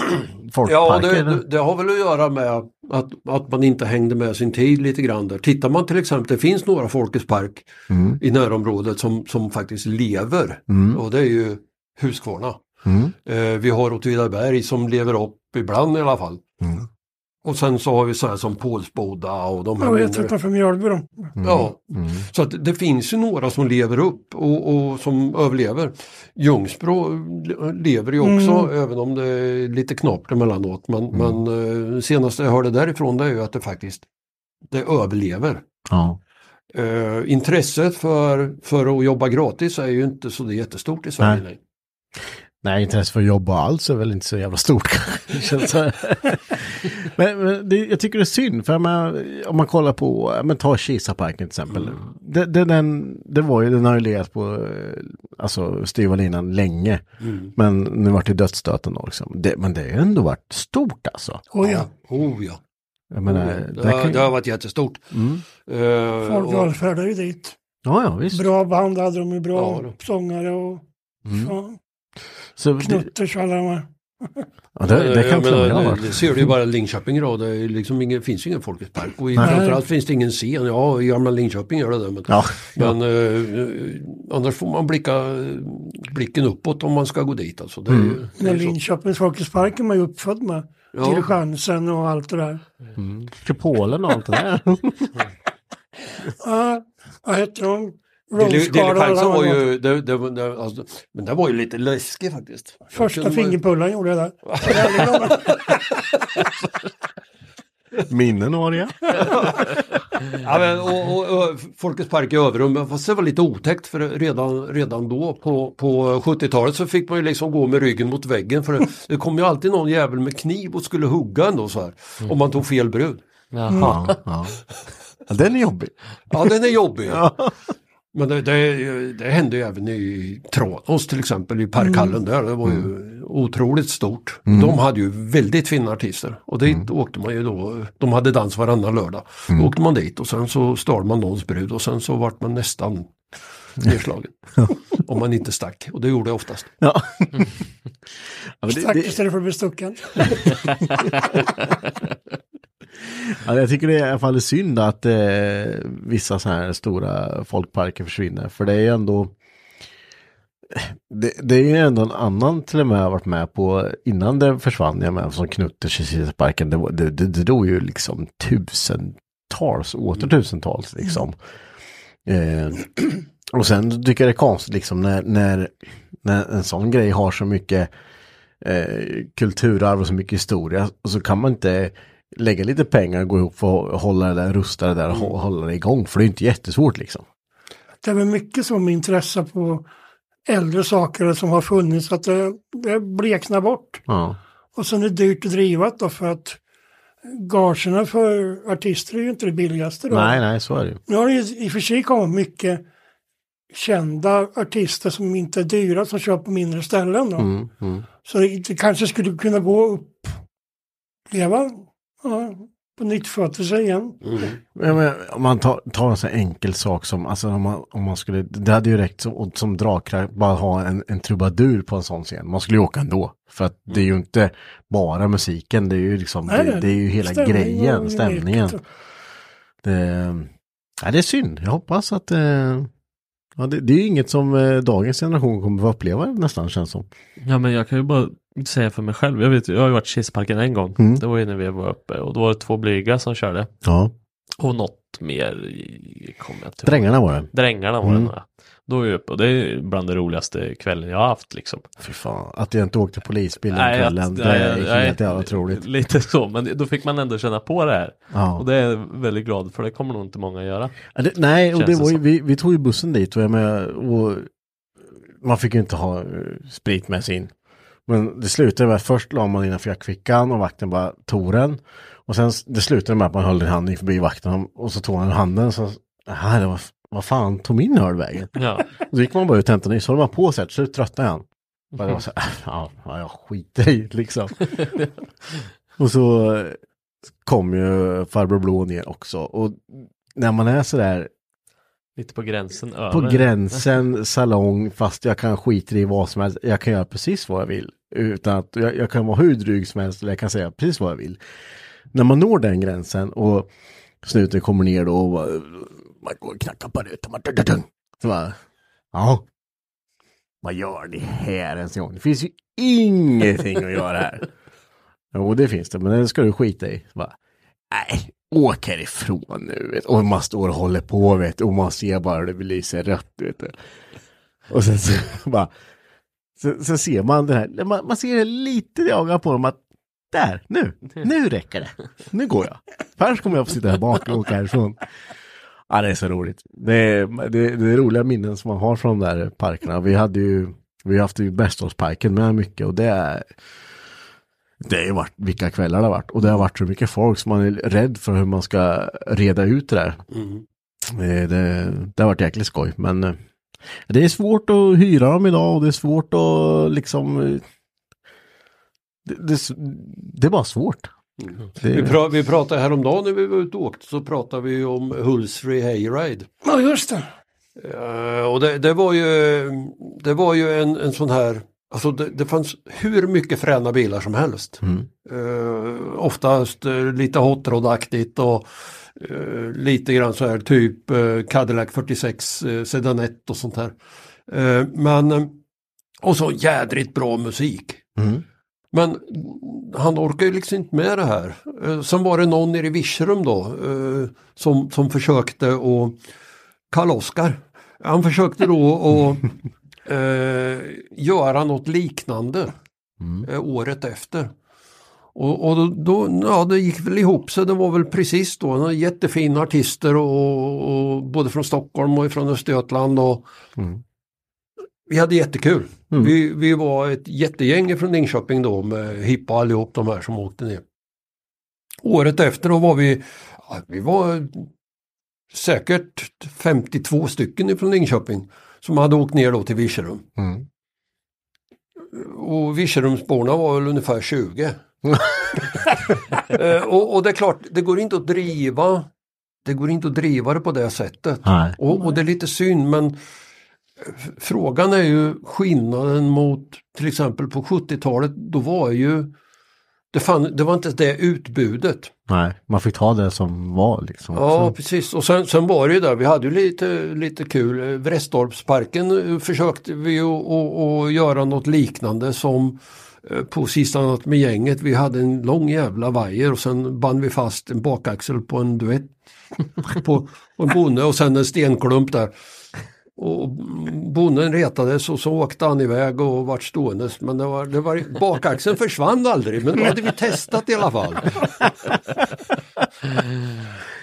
S4: Ja, det, det, det har väl att göra med att, att man inte hängde med sin tid lite grann där. Tittar man till exempel, det finns några Folkets park
S1: Mm.
S4: i närområdet som, som faktiskt lever
S1: Mm.
S4: och det är ju Huskvarna.
S1: Mm.
S4: Eh, vi har Åtvidaberg som lever upp ibland i alla fall.
S1: Mm.
S4: Och sen så har vi så här som Pålsboda och de här
S3: Jag vet
S4: mindre-
S3: utanför Mjölby då.
S4: Ja, så att det finns ju några som lever upp och, och som överlever. Ljungsbro lever ju också
S3: Mm.
S4: även om det är lite knappt emellanåt. Men, men eh, senaste jag hörde därifrån det är ju att det faktiskt det överlever.
S1: Ja.
S4: Eh, intresset för, för att jobba gratis är ju inte så det är jättestort i Sverige.
S1: Nej.
S4: Nej.
S1: Nej, intresse för att jobba alls är väl inte så jävla stort. *laughs* Det känns så här. men men det, jag tycker det är synd, för man, om man kollar på, men ta Kisaparken till exempel. Det, det, den, det var ju, den har ju legat på alltså, styva linan länge.
S4: Mm.
S1: Men nu vart det dödsstöten då liksom. Det, men det har ändå varit stort alltså.
S3: Oh, ja.
S4: Oh ja.
S1: Jag menar,
S4: oh, ja. Det, har,
S1: kan-
S4: det har varit jättestort.
S1: Mm.
S4: Eh,
S3: Folk
S4: och-
S3: valfärdar ju dit.
S1: Ja, ja, visst.
S3: Bra band hade de ju, bra
S4: Ja,
S3: sångare och
S1: Mm. Så
S3: Knutters alla de här.
S1: ja, det, det
S4: Eh,
S1: kan
S4: jag menar,
S1: ha
S4: det,
S1: varit.
S4: det ser du ju bara Linköping idag, det liksom ingen, finns ju ingen Folkets park och i- framförallt finns det ingen scen. Ja, i gamla Linköping gör det det. Men,
S1: Ja,
S4: men eh, annars får man blicka blicken uppåt om man ska gå dit. Alltså. Det är,
S1: Mm.
S4: det
S3: Men
S4: är.
S3: Linköpings Folkets Park är man ju uppfödd med.
S4: Ja.
S3: Diligensen och allt det där.
S1: Mm. Kupolen och allt det där. *laughs*
S3: Ja, vad heter de? De
S4: var ju, det, det, var- det, alltså, men det var ju lite läskig faktiskt.
S3: Första fingerpullan gjorde jag där. *laughs*
S1: Minnen var det. *laughs*
S4: Ja, men, och, och, och Folkets park i Överum, fast det var lite otäckt för redan, redan då på, på 70-talet så fick man ju liksom gå med ryggen mot väggen för det, det kom ju alltid någon jävel med kniv och skulle hugga ändå så här. Om man tog fel brud.
S2: Jaha.
S1: Ja, ja. ja, den är jobbig.
S4: Ja den är jobbig. Men det, det, det hände ju även i Tranås till exempel i parkhallen där. Det var ju otroligt stort. De hade ju väldigt fina artister och dit åkte man ju då. De hade dans varannan lördag. Då åkte man dit och sen så stal man någons brud och sen så vart man nästan *laughs* nedslagen. Om man inte stack och det gjorde jag oftast.
S1: Ja. *laughs* ja men det,
S3: Stack
S1: det,
S3: istället för att bli stucken. *laughs*
S1: ja, jag tycker det är i alla fall synd att eh, vissa så här stora folkparker försvinner. För det är ju ändå det, det är ju ändå en annan till och med jag har varit med på innan det försvann. Jag med som Knutters i Kisaparken. Det, det, det, det drog ju liksom tusentals, åter tusentals liksom. Eh, och sen tycker jag det är konstigt liksom när, när, när en sån grej har så mycket eh, kulturarv och så mycket historia. Och så kan man inte lägga lite pengar och gå ihop för att hålla det där, rusta det där och hå- hålla det igång. För det är inte jättesvårt liksom.
S3: Det är väl mycket som intresse på äldre saker som har funnits att det, det bleknar bort.
S1: Ja.
S3: Och sen är det dyrt att driva då för att gagerna för artister är ju inte det billigaste då.
S1: Nej, nej, så är det ju.
S3: Nu har det ju i och för sig kommit mycket kända artister som inte är dyra som kör på mindre ställen då.
S1: Mm, mm.
S3: Så det, det kanske skulle kunna gå upp, leva ja, på nytt fötter sig igen.
S1: Ja, men, om man tar, tar en så enkel sak som, alltså om man, om man skulle, det hade ju räckt som, som dragkraft bara ha en, en trubadur på en sån scen. Man skulle ju åka ändå. För att det är ju inte bara musiken, det är ju liksom,
S3: Nej,
S1: det, det är ju hela
S3: stämning
S1: grejen, stämningen. Det, ja, det är synd, jag hoppas att, eh, ja, det, det är ju inget som eh, dagens generation kommer att uppleva nästan känns som.
S2: Ja men jag kan ju bara säga för mig själv. Jag vet jag har ju varit i Kistparken en gång.
S1: Mm.
S2: Det var ju när vi var uppe och då var det två blyga som körde.
S1: Ja,
S2: Och något mer kommer jag inte ihåg.
S1: drängarna var det.
S2: Drängarna var
S1: Mm.
S2: det. Då är jag uppe och det är bland det roligaste kvällen jag har haft liksom.
S1: Fy fan, att jag inte åkte polisbil den kvällen,
S2: att-
S1: det är
S2: nej,
S1: helt jävla otroligt.
S2: Lite så, men då fick man ändå känna på det här.
S1: Ja.
S2: Och det är jag väldigt glad för det kommer nog inte många göra.
S1: Ja, det, nej, och det
S2: det
S1: var ju, vi, vi tog ju bussen dit och, jag med, och man fick ju inte ha eh, sprit med sig in. Men det slutade med att först la man innanför jackfickan och vakten bara tog den. Och sen det slutade med att man höll i handen förbi vakten och så tog han handen så, nej, det var, vad fan tog min öl vägen?
S2: Ja.
S1: Och så gick man bara ut och hämtade ny, så höll man på sig, till slut tröttnade han. Bara så, här, *laughs* ja, ja, jag skiter i liksom. *laughs* och så eh, kom ju farbror Blå ner också. Och när man är sådär
S2: Lite på gränsen över.
S1: på gränsen salong fast jag kan skita i vad som helst. Jag kan göra precis vad jag vill. Utan att jag, jag kan vara hur dryg som helst eller jag kan säga precis vad jag vill. När man når den gränsen och snuten kommer ner då och man går och knackar på rutan. man dun, dun, dun. Så bara, ja. Vad gör ni här ens en gång? Det finns ju ingenting att göra här. *laughs* Jo, det finns det, men det ska du skita i. Så bara, nej, åk härifrån nu. Vet. Och man står och håller på, vet och man ser bara hur det belyser rött. Vet. Och sen så *laughs* bara, så, så ser man det här, man, man ser lite i ögonen på dem att där, nu, *laughs* nu räcker det. Nu går jag. Annars kommer jag få sitta här bak och åka härifrån. Ja, det är så roligt. Det är, det, det är roliga minnen som man har från de där parkerna. Vi hade ju, vi har haft ju Bäståsparken med mycket och det är det har ju varit vilka kvällar det har varit. Och det har varit så mycket folk som man är rädd för hur man ska reda ut det där. Det, det, det har varit jäkligt skoj. Men eh, det är svårt att hyra dem idag och det är svårt att liksom... eh, Det, det, det är bara svårt. Det,
S4: Vi, pra, vi pratade häromdagen när vi var ute och åkte så pratade vi om Hulsfree Hayride.
S3: Ja, just det.
S4: Eh, och det, det var ju, det var ju en, en sån här, alltså det, det fanns hur mycket fräna bilar som helst. Eh, oftast eh, lite hot rod-aktigt och eh, lite grann så här typ eh, Cadillac 46 uh, Sedanett och sånt här. Men, och så jädrigt bra musik. Men han orkar ju liksom inte med det här. Eh, sen var det någon nere i Virserum då eh, som, som försökte att Karl-Oskar. Han försökte då att *laughs* eh, göra något liknande eh, året efter. Och, och då, ja det gick väl ihop sig, det var väl precis då, jättefina artister och, och både från Stockholm och från Östergötland och vi hade jättekul. Vi, vi var ett jättegäng från Linköping då med Hippa allihop de här som åkte ner. Året efter då var vi, ja, vi var säkert 52 stycken ifrån Linköping som hade åkt ner då till Virserum.
S1: Mm.
S4: Och Virserumsborna var väl ungefär 20. Eh, och, och det är klart, det går inte att driva det går inte att driva det på det sättet. Och, och det är lite synd men frågan är ju skillnaden mot till exempel på 70-talet, då var ju det, fann, det var inte det utbudet.
S1: Nej, man fick ta det som var liksom.
S4: Ja,
S1: Så-
S4: precis. Och sen, sen var det ju där, vi hade ju lite, lite kul. Vrästorpsparken eh, försökte vi att göra något liknande som eh, på sista natt med gänget. Vi hade en lång jävla vajer och sen band vi fast en bakaxel på en duett *laughs* på, på en bonde och sen en stenklump där. Och bonden retades och så åkte han iväg och vart ståendes. Men det var, det var, bakaxeln försvann aldrig men då hade vi testat i alla fall.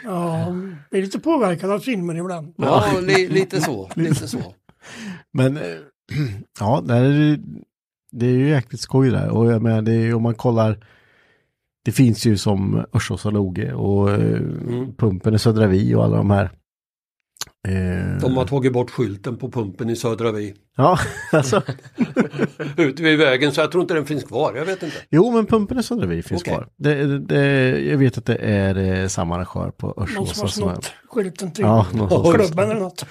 S3: Ja, blir lite påverkad av filmer ibland.
S4: Ja, li, lite så. Lite så.
S1: Men *clears throat* ja, det är, ju- det är ju jäkligt skoj där. Och jag menar, det är, om man kollar, det finns ju som Örsås och Loge och eh, Pumpen i Södra Vi och alla de här. Eh.
S4: De har tagit bort skylten på pumpen i Södra Vi.
S1: Ja, *laughs* alltså. *laughs*
S4: Ute vid vägen så jag tror inte den finns kvar, jag vet inte.
S1: Jo, men pumpen i Södra Vi finns
S4: Okej.
S1: kvar. Det, det, jag vet att det är eh, samma arrangör på
S3: Någon som har
S1: Örsåsa
S3: snott skylten till
S1: Ja,
S3: klubben eller något.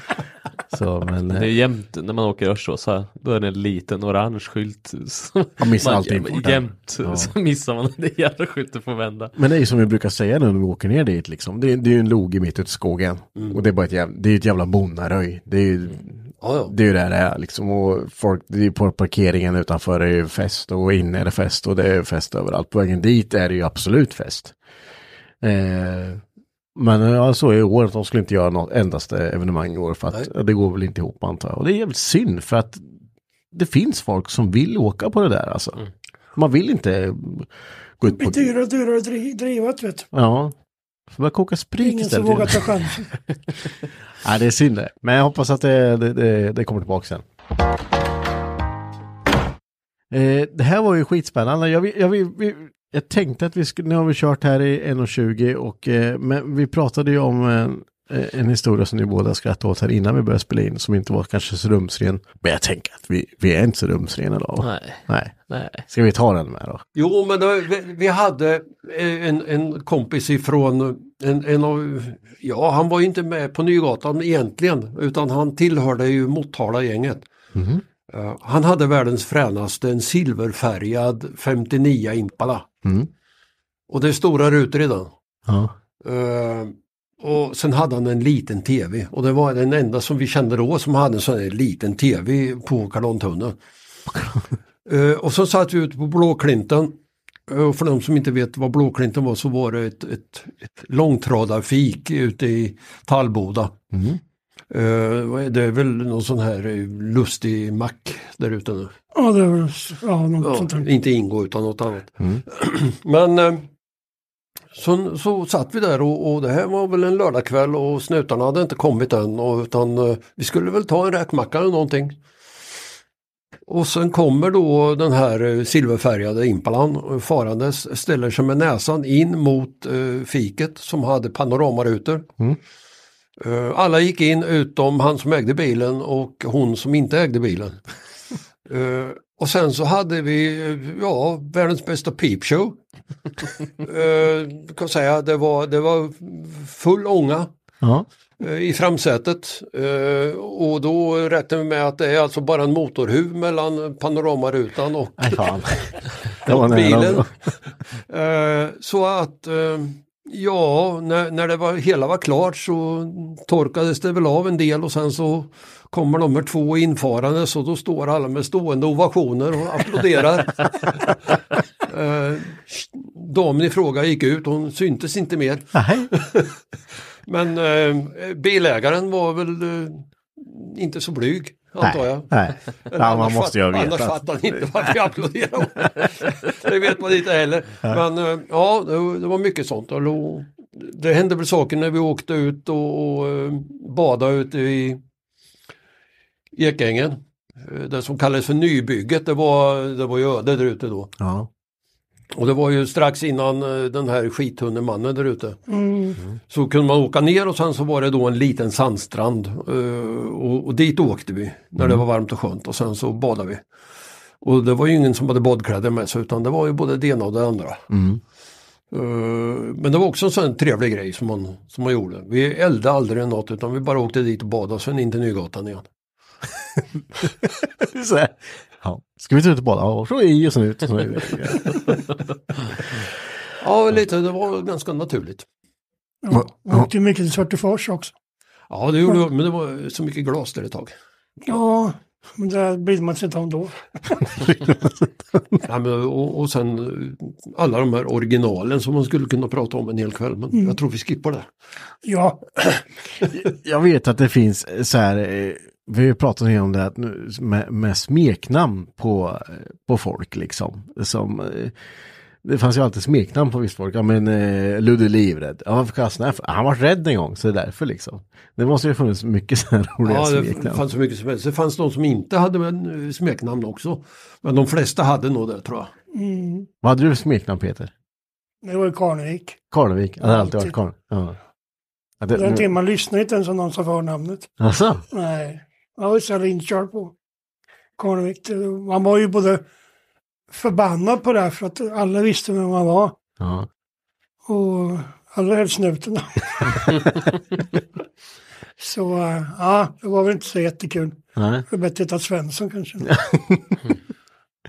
S1: Så, men
S2: Det är
S1: eh,
S2: jämt när man åker Örsåsa. Då är det en liten orange skylt. som-
S1: Man missar
S2: man-
S1: alltid.
S2: Jämt
S1: Ja.
S2: så missar man den jävla skylten får vända.
S1: Men det är ju som vi brukar säga när vi åker ner dit liksom. Det är, det är ju en loge mitt ute i skogen. Och det är bara ett jävla, det är ett jävla bonnaröj. Det är ju
S4: Ja, ja.
S1: det, är ju det det är liksom. Och folk, det är på parkeringen utanför är ju fest och inne är det fest och det är fest överallt. På vägen dit är det ju absolut fest. Eh, men ja, så är i år att de skulle inte göra något endaste evenemang i år för att
S4: Nej.
S1: det går väl inte ihop antar jag. Och det är jävligt synd för att det finns folk som vill åka på det där alltså. Man vill inte gå ut
S3: Det
S1: på...
S3: blir dyrare och dyrare att dri- driva det, vet du.
S1: Ja. Får börja koka sprit
S3: ingen som
S1: istället.
S3: vågar ta chansen. *laughs*
S1: Nej, det är synd det. Men jag hoppas att det, det, det, det kommer tillbaka sen. Eh, det här var ju skitspännande. Jag, jag, vi, jag tänkte att vi skulle, nu har vi kört här i 1.20 och eh, men vi pratade ju om eh, en historia som ni båda skrattade åt här innan vi började spela in som inte var kanske så rumsren. Men jag tänker att vi, vi är inte så rumsrena idag. va?
S2: Nej.
S1: Nej.
S2: Nej.
S1: Ska vi ta den med då?
S4: Jo, men då, vi, vi hade eh, en, en kompis ifrån en, en av, ja han var ju inte med på Nygatan egentligen utan han tillhörde ju Motala-gänget. Eh, han hade världens fränaste, en silverfärgad 59 Impala.
S1: Mm.
S4: Och det är stora rutor i den.
S1: Ja.
S4: Eh, och sen hade han en liten tv och det var den enda som vi kände då som hade en sån här liten tv på Karlontunneln. Eh, och så satt vi ute på Blåklinten. Eh, Och för de som inte vet vad Blåklinten var så var det ett, ett, ett långtradarfik ute i Tallboda. Vad är det är väl någon sån här lustig mack där ute nu.
S3: Ja, det är väl ja, något
S4: Ja,
S3: sånt där.
S4: inte Ingo utan något annat. *clears throat* Men eh, så, så satt vi där och, och det här var väl en lördagkväll och snutarna hade inte kommit än och, utan eh, vi skulle väl ta en räkmacka eller någonting. Och sen kommer då den här eh, silverfärgade Impalan farandes, ställer sig med näsan in mot eh, fiket som hade panoramarutor. Eh, alla gick in utom han som ägde bilen och hon som inte ägde bilen. *laughs* Eh, och sen så hade vi, eh, ja, världens bästa peepshow. uh, *laughs* kan säga, det var, det var full ånga
S1: Ja.
S4: eh, i framsätet. Eh, och då räknar vi med att det är alltså bara en motorhuv mellan panoramarutan och *laughs*
S1: nära.
S4: bilen. Eh, så att eh, ja, när, när det var, hela var klart så torkades det väl av en del och sen så kommer nummer två infarande så då står alla med stående ovationer och applåderar. *laughs* eh, damen i fråga gick ut, hon syntes inte mer.
S1: Nej. *laughs*
S4: Men eh, bilägaren var väl eh, inte så blyg, antar jag.
S1: Nej. Ja, man måste ju
S4: Annars fattar han inte varför jag applåderar. *laughs* det vet man inte heller. Men eh, ja, det, var- mycket sånt. Det hände väl saker när vi åkte ut och, och eh, badade ute i Ekängen. Eh, Det som kallades för nybygget, det var, det var ju öde där ute då.
S1: Ja.
S4: Och det var ju strax innan eh, den här skithundemannen där ute.
S3: Mm.
S4: Så kunde man åka ner och sen så var det då en liten sandstrand eh, och, och dit åkte vi när det var varmt och skönt och sen så badade vi. Och det var ju ingen som hade badkläder med sig utan det var ju både det ena och det andra. Eh, Men det var också en sån trevlig grej som man, som man gjorde. Vi eldade aldrig något utan vi bara åkte dit och badade och sen in till Nygatan igen. *laughs*
S1: Så här. Ja. Ska vi ta ut och bada? Ja, så i och sen ut.
S4: Ja, lite, det var ganska naturligt.
S3: Ja, jag åkte ju mycket till Svartefors också.
S4: Ja, det gjorde men det var så mycket glas där ett tag.
S3: Ja, men där brydde man sig inte om då.
S4: Ja, men, och, och sen eh, alla de här originalen som man skulle kunna prata om en hel kväll. Men jag tror vi skippar det.
S3: Ja,
S1: Jag vet att det finns så här, eh, vi har ju pratat om det att nu, med, med smeknamn på, på folk liksom. Som, eh, det fanns ju alltid smeknamn på visst folk. Ja men eh, Ludde Livrädd. Ja varför kastade han för? Han var rädd en gång så det är därför liksom. Det måste ju ha funnits mycket *laughs* så här roliga
S4: Ja, det
S1: smeknamn.
S4: fanns så mycket som helst. Det fanns de som inte hade en, eh, smeknamn också. Men de flesta hade nog det tror jag.
S1: Vad hade du för smeknamn Peter?
S3: det var ju Karnevik.
S1: Karlevik? Det har alltid varit. Karl. Ja. Det-
S3: Den timman lyssnade inte ens om någon sa förnamnet.
S1: Alltså?
S3: Nej, jag var så här inkörd på Karlvik. Man var ju både förbannad på det för att alla visste vem man var.
S1: Ja.
S3: Och alla höll snuten. *laughs* så äh, ja, det var väl inte så jättekul.
S1: Nej.
S3: Det var bättre att heta Svensson kanske.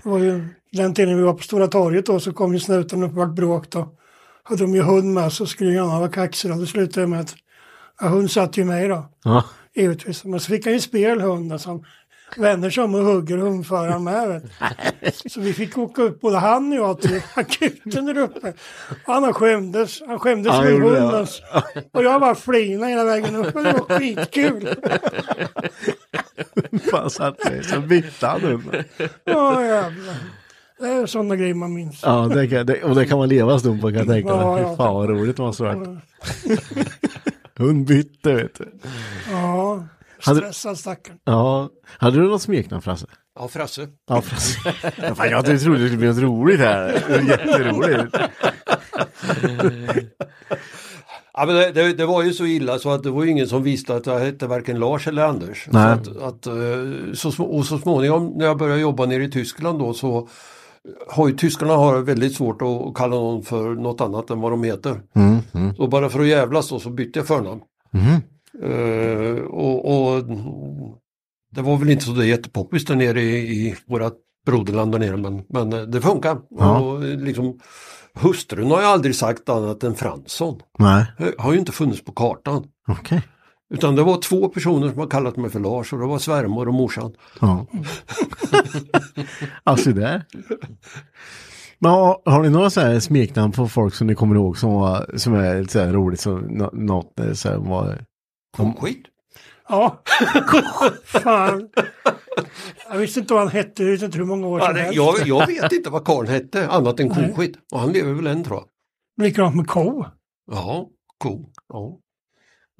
S3: det var ju den tiden vi var på Stora torget då så kom ju snuten upp och vart bråk då. Hade de ju hund med så skulle grannar vara kaxiga. Det slutade med att ja, hund satt ju mig då.
S1: Ja.
S3: Givetvis. Men så fick han ju spel hunden som vänder sig om och hugger hundföraren med. Så vi fick åka upp både han och jag till akuten där uppe. Och han skämdes. Han skämdes
S1: Ja,
S3: som en
S1: gjorde
S3: hund.
S1: det.
S3: alltså. Och jag bara flinade hela vägen upp. Det var skitkul.
S1: Fan satt sig, så bytte han hunden.
S3: Ja jävlar. Det är sådana grejer man minns.
S1: Ja, det kan, det, och det kan man leva en stund på kan jag tänka
S3: Ja,
S1: mig.
S3: ja.
S1: Fy Fan vad roligt det måste varit. Hund bytte vet du.
S3: Ja, stressad stackarn.
S1: Ja. Hade du något smeknamn Frasse?
S4: Ja, Frasse.
S1: Ja, Frasse. Ja, fan, jag trodde det skulle bli något roligt här. Det var Jätteroligt. *laughs*
S4: Ja, men det, det, det var ju så illa så att det var ju ingen som visste att jag hette varken Lars eller Anders. Så
S1: Nej.
S4: att, att, eh, så, och så småningom när jag började jobba nere i Tyskland då så har ju tyskarna har väldigt svårt att kalla någon för något annat än vad de heter.
S1: Mm, mm.
S4: Så bara för att jävlas då så bytte jag förnamn.
S1: Mhm.
S4: Eh, och, och det var väl inte så jättepoppis där nere i, i våra broderland där nere men, men eh, det funkar.
S1: Ja.
S4: Och, eh, liksom, hustrun har ju aldrig sagt annat än Fransson.
S1: Nej,
S4: har ju inte funnits på kartan.
S1: okej.
S4: Utan det var två personer som har kallat mig för Lars och det var svärmor och morsan.
S1: Ja. *laughs* alltså där. Men har, har ni några så här smeknamn på folk som ni kommer ihåg som, var, som är lite så här roligt som nå- något så här, var...
S4: Skit.
S3: Ja, *laughs* fan. Jag visste inte vad han hette, jag vet inte hur många år
S4: Ja,
S3: sedan helst.
S4: jag, jag vet inte vad karln hette annat än koskit. Och han lever väl än tror jag.
S3: Likadant med ko.
S4: Ja, ko. Ja.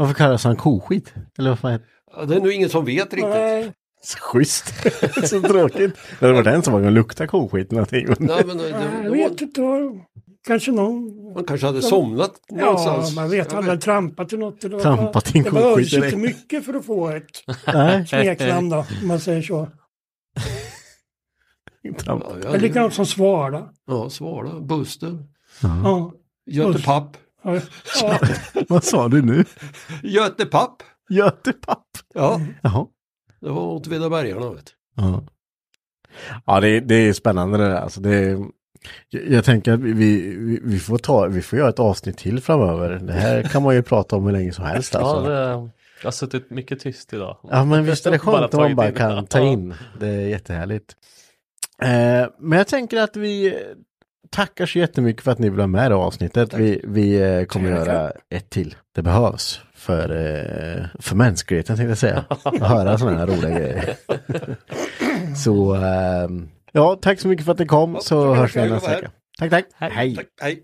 S1: Varför kallas han koskit? Eller vad fan heter
S4: Ja, Det är nog ingen som vet riktigt.
S3: Nej,
S1: Så Schysst. *laughs* så tråkigt. Det var den som var gång lukta koskit någonting.
S4: Nej, men det, det,
S3: jag vet inte. vad- Kanske någon.
S4: Man kanske hade somnat
S3: Ja,
S4: någonstans.
S3: man vet. Han hade trampat i något. eller vad-
S1: Trampat i en
S3: Det
S1: koskit
S3: inte
S1: direkt.
S3: mycket för att få ett
S1: Nej.
S3: smeknamn då, om man säger så.
S1: Tramp.
S4: Ja,
S3: Det
S4: jag
S3: är likadant som Svara.
S4: ja, Svala, Buster,
S3: Ja.
S4: Götepapp.
S3: Ja. Ja. *laughs*
S1: Vad sa du nu?
S4: Götepapp!
S1: Götepapp.
S4: Ja,
S1: Jaha.
S4: det var åt Vedabergarna vet du.
S1: Ja, ja det, det är spännande det där. Alltså det är, jag, jag tänker att vi, vi, vi, får ta, vi får göra ett avsnitt till framöver. Det här kan man ju *laughs* prata om hur länge som helst.
S2: Ja,
S1: Alltså.
S2: det, jag har suttit mycket tyst idag.
S1: Ja men visst är det skönt om man bara kan ta
S2: Ja.
S1: in. Det är jättehärligt. Eh, men jag tänker att vi tackar så jättemycket för att ni vill vara med i det här avsnittet. Vi, vi eh, kommer göra ett till. Det behövs för, eh, för mänskligheten tänkte jag säga. Att höra sådana här roliga grejer. *laughs* så ehm, ja, tack så mycket för att ni kom så
S4: tack,
S1: hörs vi
S4: tack,
S1: nästa
S4: tack.
S1: vecka. Tack, tack. Hej.
S4: Tack, hej.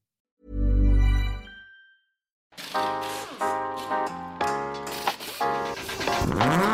S6: Mm-hmm.